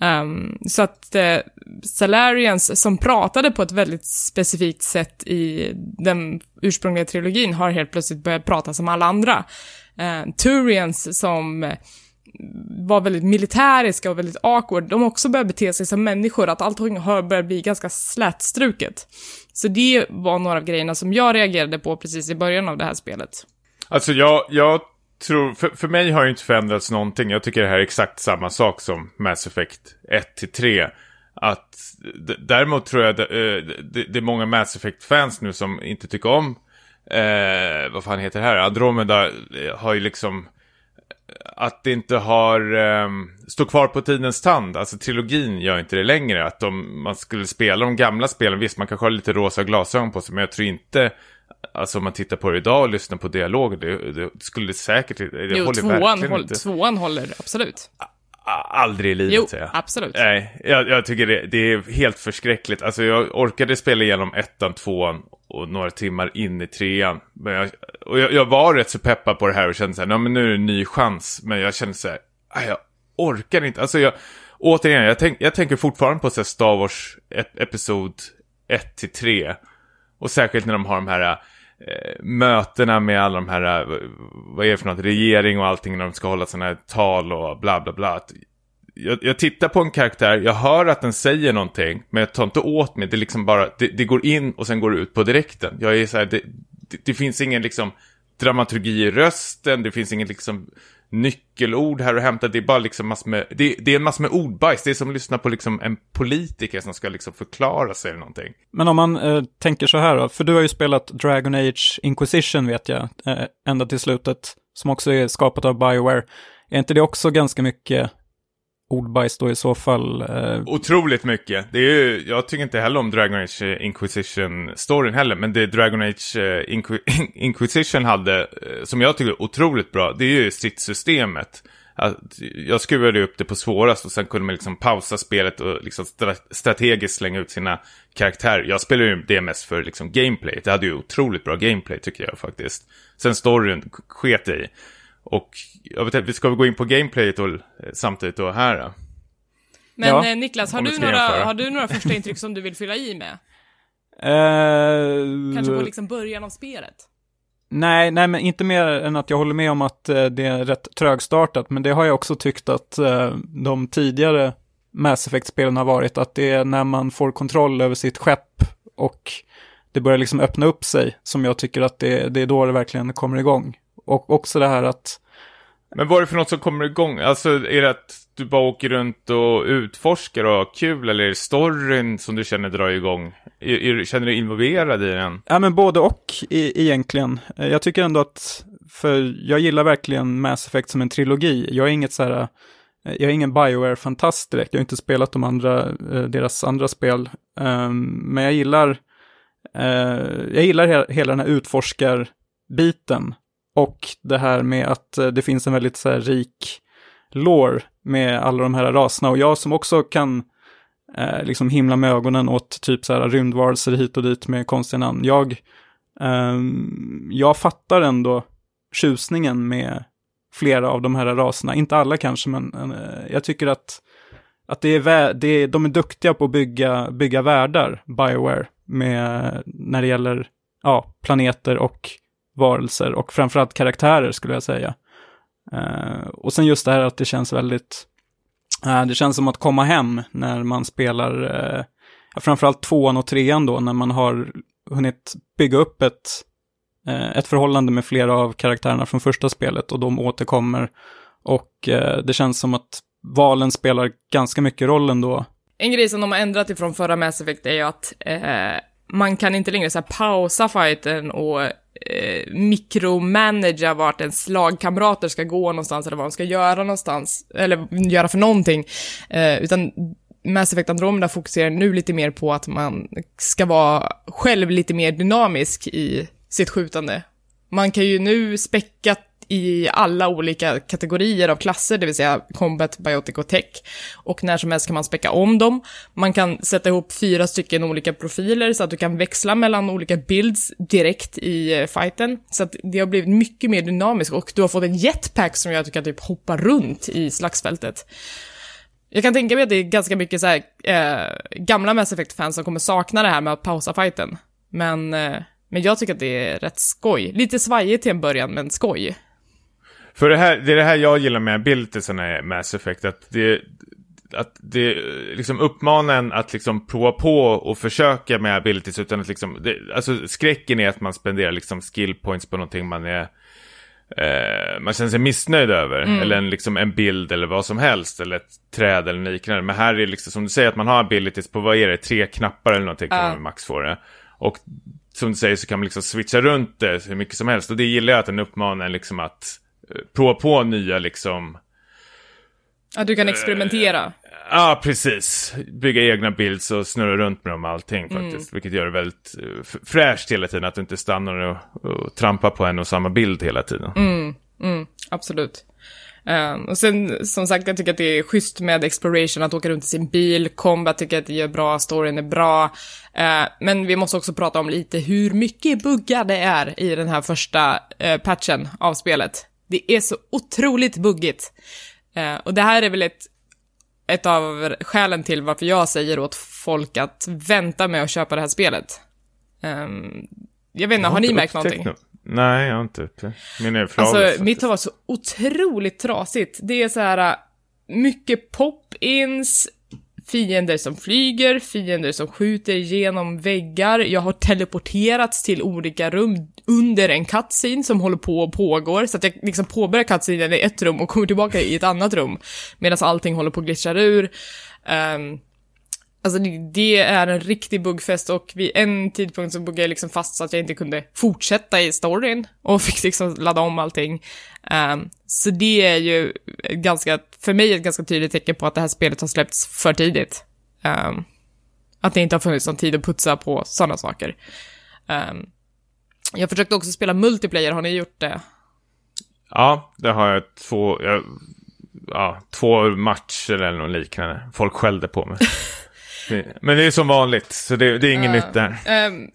Um, så att uh, Salarians, som pratade på ett väldigt specifikt sätt i den ursprungliga trilogin, har helt plötsligt börjat prata som alla andra. Uh, Turians, som var väldigt militäriska och väldigt awkward, de också börjar bete sig som människor, att allting har börjat bli ganska slätstruket. Så det var några av grejerna som jag reagerade på precis i början av det här spelet. Alltså jag, jag tror, för, för mig har ju inte förändrats någonting. Jag tycker det här är exakt samma sak som Mass Effect 1 till 3. Att, däremot tror jag det, eh, det, det är många Mass Effect-fans nu som inte tycker om, eh, vad fan heter det här, Andromeda eh, har ju liksom, att det inte har, eh, står kvar på tidens tand. Alltså trilogin gör inte det längre. Att de, man skulle spela de gamla spelen, visst man kanske har lite rosa glasögon på sig, men jag tror inte, alltså om man tittar på det idag och lyssnar på dialoger, det, det skulle säkert, det Jo, håller tvåan, håll, inte. tvåan håller absolut. Aldrig i livet Jo, säger jag. absolut. Nej, jag, jag tycker det, det är helt förskräckligt. Alltså jag orkade spela igenom ettan, tvåan och några timmar in i trean. Men jag, och jag, jag var rätt så peppad på det här och kände så här, men nu är det en ny chans. Men jag kände så här, "Aj, jag orkar inte. Alltså jag, återigen, jag, tänk, jag tänker fortfarande på så här Star Wars ep episod 1 till 3. Och särskilt när de har de här äh, mötena med alla de här, äh, vad är det för något, regering och allting när de ska hålla sådana här tal och bla bla bla. Jag, jag tittar på en karaktär, jag hör att den säger någonting, men jag tar inte åt mig. Det liksom bara, det, det går in och sen går det ut på direkten. Jag är så här, det, det, det finns ingen liksom dramaturgi i rösten, det finns ingen liksom nyckelord här att hämta. Det är bara liksom massor med, det, det är en massa med ordbajs. Det är som att lyssna på liksom en politiker som ska liksom förklara sig eller någonting. Men om man eh, tänker så här då, för du har ju spelat Dragon Age Inquisition vet jag, eh, ända till slutet, som också är skapat av Bioware. Är inte det också ganska mycket ordbajs då i så fall? Eh, Otroligt mycket. Det är ju, jag tycker inte heller om Dragon Age Inquisition-storyn heller, men det Dragon Age eh, Inqu [LAUGHS] Inquisition hade, eh, som jag tycker är otroligt bra, det är ju stridssystemet. Jag skruvade upp det på svårast och sen kunde man liksom pausa spelet och liksom strategiskt slänga ut sina karaktärer. Jag spelade ju det mest för liksom gameplay. Det hade ju otroligt bra gameplay tycker jag faktiskt. Sen storyn sket jag i. Och jag vet inte, vi ska väl gå in på gameplayet och, eh, samtidigt då här. Då. Men Ja, eh, Niklas, har du, några, jämföra. har du några första intryck som du vill fylla i med? [LAUGHS] eh, Kanske på liksom början av spelet? Nej, nej, men inte mer än att jag håller med om att eh, det är rätt trögstartat, men det har jag också tyckt att eh, de tidigare Mass Effect-spelen har varit, att det är när man får kontroll över sitt skepp och det börjar liksom öppna upp sig, som jag tycker att det, det är då det verkligen kommer igång. Och också det här att Men vad är det för något som kommer igång? Alltså, är det att du bara åker runt och utforskar och har kul, eller är det storyn som du känner drar igång? Är, är, känner du dig involverad i den? Ja, men både och i, egentligen. Jag tycker ändå att, för jag gillar verkligen Mass Effect som en trilogi. Jag är inget så här, jag är ingen Bioware-fantast direkt. Jag har inte spelat de andra, eh, deras andra spel. Ehm, Men jag gillar, eh, jag gillar he- hela den här utforskarbiten. Och det här med att eh, det finns en väldigt så här rik lore med alla de här raserna. Och jag som också kan eh, liksom himla med ögonen åt typ så här rymdvarelser hit och dit med konstiga namn. Jag, eh, jag fattar ändå tjusningen med flera av de här raserna. Inte alla kanske, men eh, jag tycker att, att det är vä- det är, de är duktiga på att bygga, bygga världar, Bioware, med, när det gäller ja, planeter och varelser och framförallt karaktärer skulle jag säga. Eh, och sen just det här att det känns väldigt, eh, det känns som att komma hem när man spelar, eh, framförallt tvåan och trean då, när man har hunnit bygga upp ett, eh, ett förhållande med flera av karaktärerna från första spelet och de återkommer. Och eh, det känns som att valen spelar ganska mycket roll ändå. En grej som de har ändrat ifrån förra Mass Effect är ju att eh, man kan inte längre så här, pausa fighten och eh, mikromanagera vart ens lagkamrater ska gå någonstans eller vad de ska göra någonstans, eller göra för någonting. Eh, utan Mass Effect Andromeda fokuserar nu lite mer på att man ska vara själv lite mer dynamisk i sitt skjutande. Man kan ju nu späcka i alla olika kategorier av klasser, det vill säga combat, biotic och tech. Och när som helst kan man späcka om dem. Man kan sätta ihop fyra stycken olika profiler så att du kan växla mellan olika builds direkt i eh, fighten. Så att det har blivit mycket mer dynamiskt och du har fått en jetpack som gör att du kan typ hoppa runt i slagsfältet. Jag kan tänka mig att det är ganska mycket så här, eh, gamla Mass Effect-fans som kommer sakna det här med att pausa fighten. Men, eh, men jag tycker att det är rätt skoj. Lite svajigt till en början, men skoj. För det, här, det är det här jag gillar med abilitiesarna i Mass Effect, att det, att det liksom uppmanar en att liksom prova på och försöka med abilities utan att liksom, det, alltså skräcken är att man spenderar liksom skill points på någonting man är eh, man känner sig missnöjd över. Eller en, liksom en bild eller vad som helst. Eller ett träd eller liknande. Men här är det liksom som du säger att man har abilities på, vad är det, tre knappar eller någonting kan Ja. man max få det. Och som du säger så kan man liksom switcha runt det hur mycket som helst. Och det gillar jag att den uppmanar en liksom att prova på nya liksom Att du kan experimentera. Ja, precis. Bygga egna builds och snurra runt med dem och allting faktiskt. Vilket gör det väldigt uh, f- fräscht hela tiden. Att du inte stannar och, och trampar på en och samma bild hela tiden. Absolut. Ehm, och sen, som sagt, jag tycker att det är schysst med exploration, att åka runt i sin bil, combat tycker att det gör bra, storyn är bra. Eh, men vi måste också prata om lite hur mycket buggar det är i den här första eh, patchen av spelet. Det är så otroligt buggigt. Eh, och det här är väl ett, ett av skälen till varför jag säger åt folk att vänta med att köpa det här spelet. Ehm, jag vet inte, har, ni märkt någonting? nå- Nej, jag har inte. Min är för Alltså, mitt har varit så otroligt trasigt. Det är så här äh, mycket pop-ins, fiender som flyger, fiender som skjuter genom väggar. Jag har teleporterats till olika rum under en cutscene som håller på och pågår, så att jag liksom påbörjar cutscenen i ett rum och kommer tillbaka i ett annat rum, medan allting håller på att glitcha ur. Um, Alltså det, det är en riktig buggfest och vid en tidpunkt så buggade jag liksom fast så att jag inte kunde fortsätta i storyn och fick liksom ladda om allting. Ehm, så det är ju ganska, för mig ett ganska tydligt tecken på att det här spelet har släppts för tidigt. Ehm, att det inte har funnits någon tid att putsa på sådana saker. Ehm, jag försökte också spela multiplayer, har ni gjort det? Ja, det har jag två, jag, ja, två matcher eller något liknande. Folk skällde på mig. [LAUGHS] Men det är som vanligt, så det, det är inget nytt där. Ehm,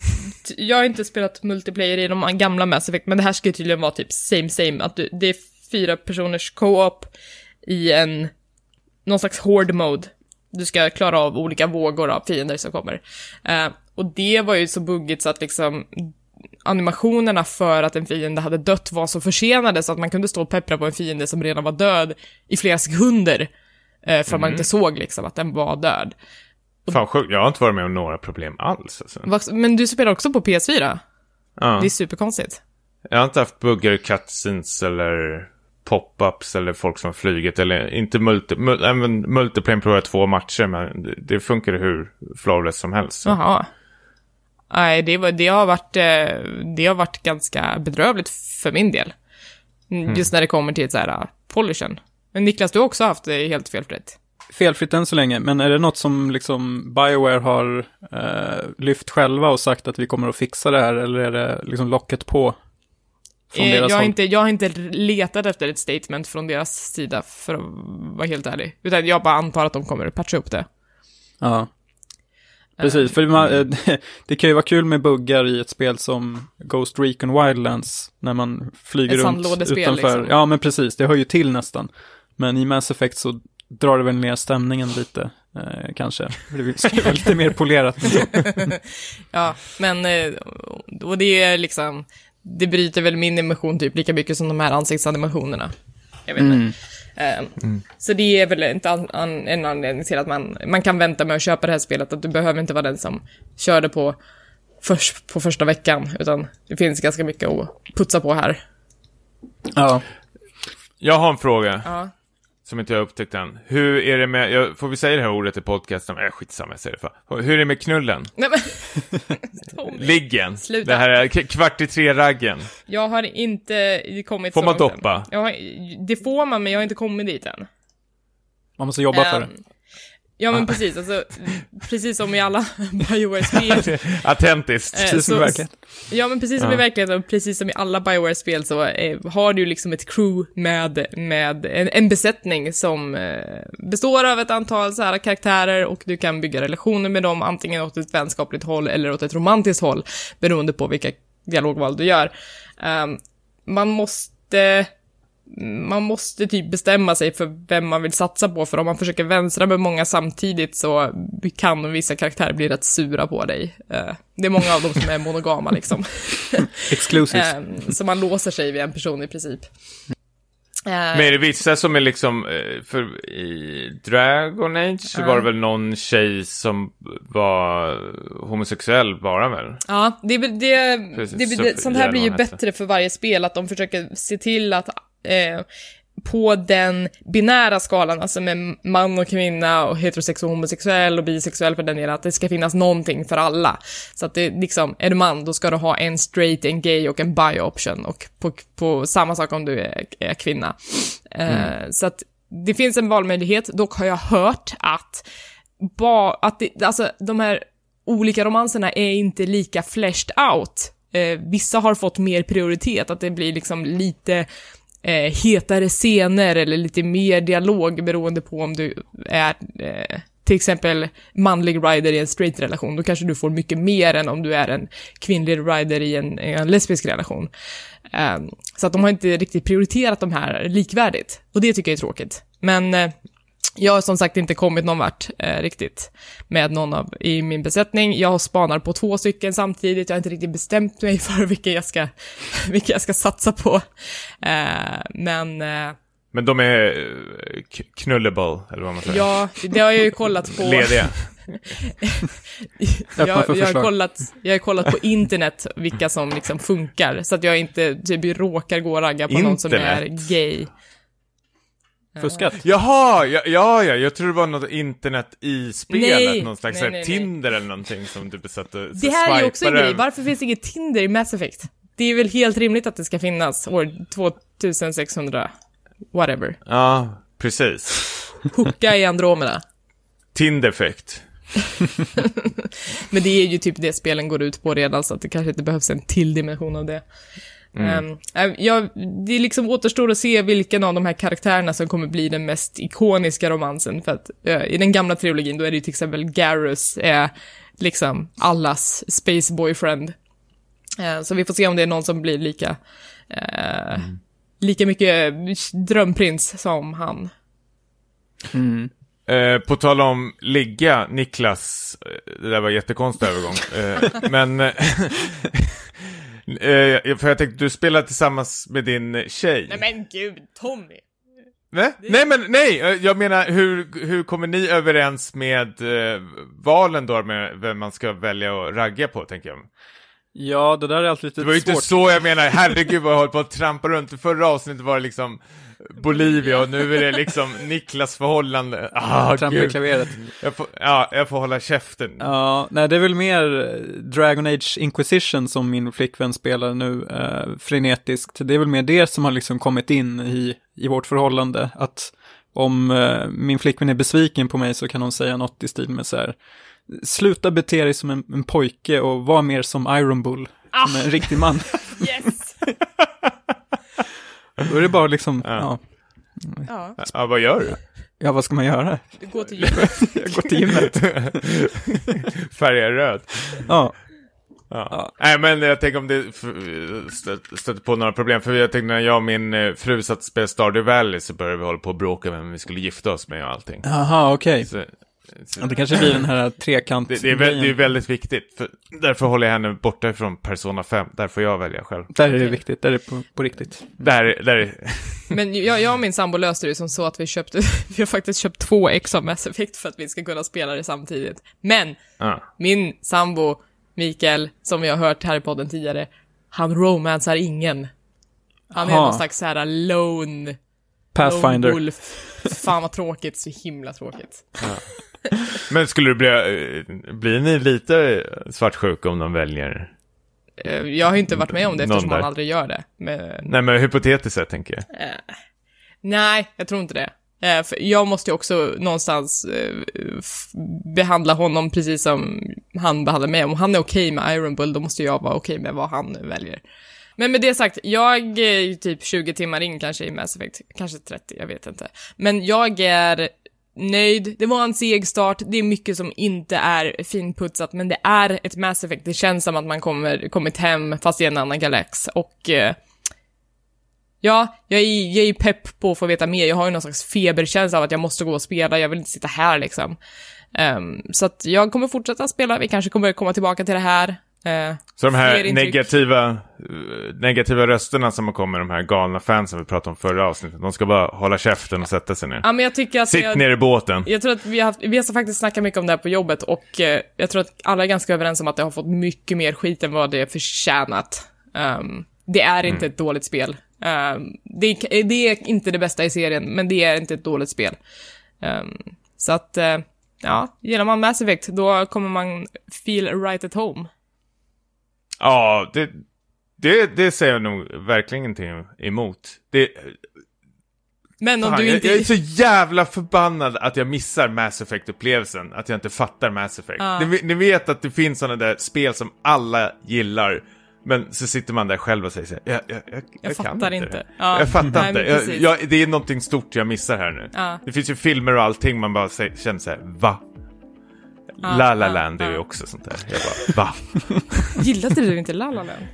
t- jag har inte spelat multiplayer i de gamla Mass Effect, men det här ska ju tydligen vara typ same same, att du, det är fyra personers co-op i en, någon slags horde mode. Du ska klara av olika vågor av fiender som kommer. Ehm, och det var ju så buggigt så att liksom animationerna för att en fiende hade dött var så försenade så att man kunde stå och peppra på en fiende som redan var död i flera sekunder. Eh, för att man inte såg liksom att den var död. Fan sjukt, jag har inte varit med om några problem alls alltså. Men du spelar också på PS4? Ja. Det är superkonstigt. Jag har inte haft buggar, cutscenes eller pop-ups eller folk som flugit eller inte multi, mul, även multiplayer provar två matcher men det, det funkar hur flawless som helst. Så. Jaha. Nej, det, det, har varit, eh, det har varit ganska bedrövligt för min del. Mm. Just när det kommer till så här, uh, polishen. Men Niklas, du har också haft det helt felfritt. Felfritt än så länge, men är det något som liksom Bioware har eh, lyft själva och sagt att vi kommer att fixa det här, eller är det liksom locket på? Från Eh, deras jag, har håll? inte, jag har inte letat efter ett statement från deras sida, för att vara helt ärlig. Utan jag bara antar att de kommer att patcha upp det. Ja. Precis, för man, eh, [LAUGHS] det kan ju vara kul med buggar i ett spel som Ghost Recon Wildlands, när man flyger Ett runt utanför. liksom. Ja, men precis, det hör ju till nästan. Men i Mass Effect så drar det väl ner stämningen lite, eh, kanske. [LAUGHS] Det ska vara lite mer polerat. [LAUGHS] Ja, men, eh, och det är liksom, det bryter väl min emotion typ lika mycket som de här ansiktsanimationerna. Jag vet inte. Mm. Eh, Så det är väl inte an, an, en anledning till att man, man kan vänta med att köpa det här spelet, att du behöver inte vara den som kör det på, först, på första veckan, utan det finns ganska mycket att putsa på här. Ja. Jag har en fråga Ja. Som inte jag har upptäckt än. Hur är det med, jag, får vi säga det här ordet i podcasten? Äh, skitsamma, jag säger det för. Hur är det med knullen? Nej men. [LAUGHS] Liggen? Sluta. Det här är kvart i tre-raggen. Jag har inte kommit Får så man doppa? Jag har, det får man, men jag har inte kommit dit än. Man måste jobba för det. Ja men precis, alltså, precis som i alla [LAUGHS] Bioware-spel. [LAUGHS] Autentiskt. Eh, Precis som i verkligheten. Ja men precis som i verkligheten, precis som i alla Bioware-spel så eh, har du liksom ett crew med, med en, en besättning som eh, består av ett antal så här karaktärer och du kan bygga relationer med dem antingen åt ett vänskapligt håll eller åt ett romantiskt håll beroende på vilka dialogval du gör. Ehm, man måste man måste typ bestämma sig för vem man vill satsa på, för om man försöker vänstra med många samtidigt så kan vissa karaktärer bli rätt sura på dig. Eh, Det är många av dem som är monogama liksom. [LAUGHS] Exclusives. Eh, Så man låser sig vid en person i princip. Eh, Men är det vissa som är liksom, för i Dragon Age så Ja. var det väl någon tjej som var homosexuell bara väl? Ja, det, det, Precis, det, det, sånt här blir ju bättre för varje spel, att de försöker se till att eh, på den binära skalan, alltså med man och kvinna och heterosex och homosexuell och bisexuell för den delen, att det ska finnas någonting för alla. Så att det liksom, är du man, då ska du ha en straight, en gay och en bi-option och på, på samma sak om du är, är kvinna. Eh, så att det finns en valmöjlighet, dock har jag hört att, ba, att det, alltså de här olika romanserna är inte lika fleshed out. Eh, vissa har fått mer prioritet, att det blir liksom lite eh, hetare scener eller lite mer dialog beroende på om du är eh, till exempel manlig rider i en straight relation, då kanske du får mycket mer än om du är en kvinnlig rider i en, en lesbisk relation. Eh, så att de har inte riktigt prioriterat de här likvärdigt, och det tycker jag är tråkigt. Men eh, jag har som sagt inte kommit någon vart eh, riktigt med någon av i min besättning. Jag spanar på två stycken samtidigt. Jag har inte riktigt bestämt mig [LAUGHS] för vilka jag ska, [LAUGHS] vilka jag ska satsa på. Eh, men eh, Men de är eh, knullable, eller vad man säger. ja, det har jag ju kollat på. Lediga. [LAUGHS] Jag, jag, har kollat, jag har kollat på internet vilka som liksom funkar, så att jag inte typ råkar gå och ragga på någon som är Internet? gay. Fuskat. Jaha, ja, ja, ja, jag tror det var något internet i spelet, Nej, någon slags nej, nej. Tinder eller någonting som du besatt och Det här är ju också en grej, varför finns det inget Tinder i Mass Effect? Det är väl helt rimligt att det ska finnas år 2600, whatever. Ja, precis. Hooka i Andromeda. Tinderfect. [LAUGHS] Men det är ju typ det spelen går ut på redan, så att det kanske inte behövs en till dimension av det. Ehm, äh, jag, det liksom återstår att se vilken av de här karaktärerna som kommer bli den mest ikoniska romansen, för att eh, i den gamla trilogin, då är det ju till exempel Garrus är liksom allas space boyfriend. Eh, så vi får se om det är någon som blir lika, eh, lika mycket drömprins som han. Mm. Eh, på tal om ligga, Niklas, eh, det där var jättekonstig övergång. Eh, [LAUGHS] men, [LAUGHS] eh, för jag tänkte, du spelar tillsammans med din tjej. Nej men gud, Tommy! Nej, nej men nej, eh, jag menar hur, hur kommer ni överens med eh, valen då med vem man ska välja att ragga på, tänker jag. Ja, det där är alltid lite Det var ju svårt. inte så jag menar, herregud vad jag höll på att trampa runt. I förra avsnittet var det liksom Bolivia och nu är det liksom Niklas förhållande. Ah, Trampa i gud. klaveret. Jag får, ja, jag får hålla käften. Ja, nej det är väl mer Dragon Age Inquisition som min flickvän spelar nu eh, frenetiskt. Det är väl mer det som har liksom kommit in i, i vårt förhållande. Att om eh, min flickvän är besviken på mig så kan hon säga något i stil med så här. Sluta bete dig som en, en pojke och var mer som Iron Bull. Som en riktig man. [LAUGHS] Yes! Då är det bara liksom, Ja. ja, ja, Ja, vad gör du? ja vad ska man göra? du går till gymmet. [LAUGHS] Jag går till gymmet. [LAUGHS] Färgad röd. Ja, Ja. Nej, men jag tänker om det stöter på några problem. För jag tänkte när jag och min eh, fru satt och spelade Stardew Valley så började vi hålla på och bråka vem vi skulle gifta oss med och allting. jaha okej. Så, Ja, det kanske blir den här [LAUGHS] trekant det, det, är väl, det är väldigt viktigt. För, därför håller jag henne borta ifrån Persona 5. Där får jag välja själv. Där är det viktigt, där är det på, på riktigt. Där, där, [LAUGHS] Men jag, jag och min sambo löste det som så att vi köpte, [LAUGHS] vi har faktiskt köpt två ex av Mass Effect för att vi ska kunna spela det samtidigt. Men, ja. min sambo, Mikael, som vi har hört här i podden tidigare, han romansar ingen. Han är Aha. någon slags såhär lone, lone Pathfinder. wolf. Fan vad tråkigt, så himla tråkigt. [LAUGHS] Men skulle du bli, eh, blir ni lite svartsjuka om de väljer? Eh, Jag har inte varit med om det eftersom han aldrig gör det. Men, Nej, men hypotetiskt sett tänker jag. nej, jag tror inte det. Eh, För jag måste ju också någonstans eh, behandla honom precis som han behandlar mig. Om han är okej med Iron Bull, då måste jag vara okej med vad han väljer. Men med det sagt, jag är typ 20 timmar in kanske i Mass Effect, kanske 30, jag vet inte. Men jag är nöjd, det var en seg start, det är mycket som inte är finputsat, men det är ett Mass Effect, det känns som att man kommer, kommit hem fast i en annan galax. Och eh, Ja, jag är, jag är pepp på att få veta mer. Jag har ju någon slags feberkänsla av att jag måste gå och spela. Jag vill inte sitta här liksom. Um, så att jag kommer fortsätta spela. Vi kanske kommer komma tillbaka till det här. Eh, Så de här negativa, eh, negativa rösterna som kommit, de här galna fansen vi pratade om förra avsnittet, de ska bara hålla käften och sätta sig ner. ja, men jag tycker att... Sitt jag, ner i båten. Jag tror att vi har, haft, vi har faktiskt snackat mycket om det här på jobbet och eh, jag tror att alla är ganska överens om att det har fått mycket mer skit än vad det är förtjänat. Ehm, det är inte ett dåligt spel. Ehm, det, är, det är inte det bästa i serien, men det är inte ett dåligt spel. Ehm, så att, eh, ja, gillar man Mass Effect, då kommer man feel right at home. Ja, det, det, det säger jag nog verkligen ingenting emot. Det, Men om fan, du jag, inte... jag är så jävla förbannad att jag missar Mass Effect-upplevelsen, att jag inte fattar Mass Effect. Ja. Ni, ni vet att det finns sådana där spel som alla gillar, men så sitter man där själv och säger så här, jag, jag, jag, jag, fattar inte. inte. Ja. Jag fattar Nej, inte. Jag, jag, det är någonting stort jag missar här nu. Ja. Det finns ju filmer och allting man bara sä- känner så här, va? La La Land är ju också sånt där. Jag bara, va? [LAUGHS] Gillade du inte La La Land?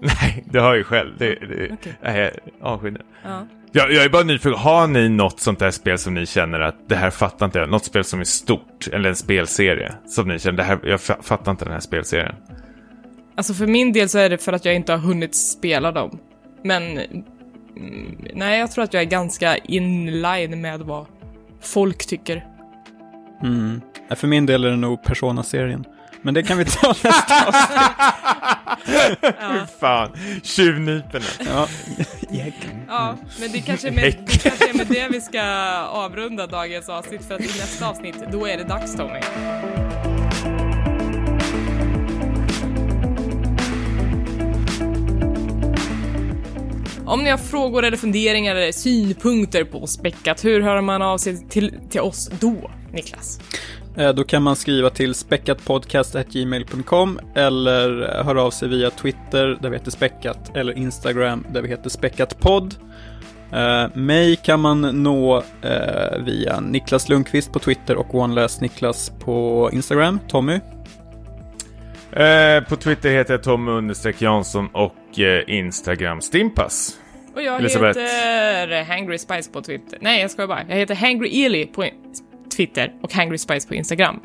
Nej, det har jag ju själv. Det, det, nej, jag avskyr. Ja. Jag, jag är bara nyfiken, har ni något sånt där spel som ni känner att det här fattar inte jag? Något spel som är stort, eller en spelserie, som ni känner, det här, jag fa- fattar inte den här spelserien. Alltså för min del så är det för att jag inte har hunnit spela dem. Men mm, nej, jag tror att jag är ganska in line med vad folk tycker. Mm. För min del är det nog Persona-serien. Men det kan vi ta [LAUGHS] nästa [LAUGHS] Ja, Fan, tjuvnyporna. Ja. [LAUGHS] ja men det kanske, är med, det kanske är med det vi ska avrunda dagens avsnitt för att i nästa avsnitt, då är det dags Tommy. Om ni har frågor eller funderingar eller synpunkter på Späckat, hur hör man av sig till, till oss då, Niklas? Eh, Då kan man skriva till späckatpodcast.gmail.com eller höra av sig via Twitter där vi heter Späckat eller Instagram där vi heter Späckatpodd. Eh, mig kan man nå eh, via Niklas Lundqvist på Twitter och OneLessNiklas på Instagram. Tommy? Eh, på Twitter heter jag Tommy understreck Jansson och eh, Instagram Stimpas. Och jag Elisabeth. heter Hangry Spice på Twitter. Nej, jag skojar bara. Jag heter Hangry Eli på Twitter och Hangry Spice på Instagram.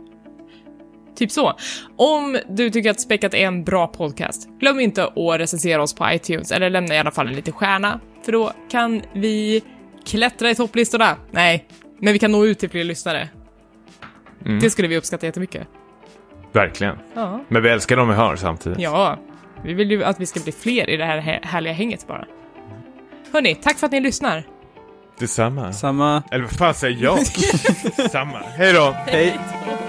Typ så. Om du tycker att Späckat är en bra podcast, glöm inte att recensera oss på iTunes, eller lämna i alla fall en liten stjärna, för då kan vi klättra i topplistorna. Nej, men vi kan nå ut till fler lyssnare. Mm. Det skulle vi uppskatta jättemycket. Verkligen. Ja. Men vi älskar dem vi har samtidigt. Ja. Vi vill ju att vi ska bli fler i det här hä- härliga hänget bara. Hörni, tack för att ni lyssnar. Detsamma. Samma. Eller vad fan säger jag? [LAUGHS] Samma. Hej då! Hej. då.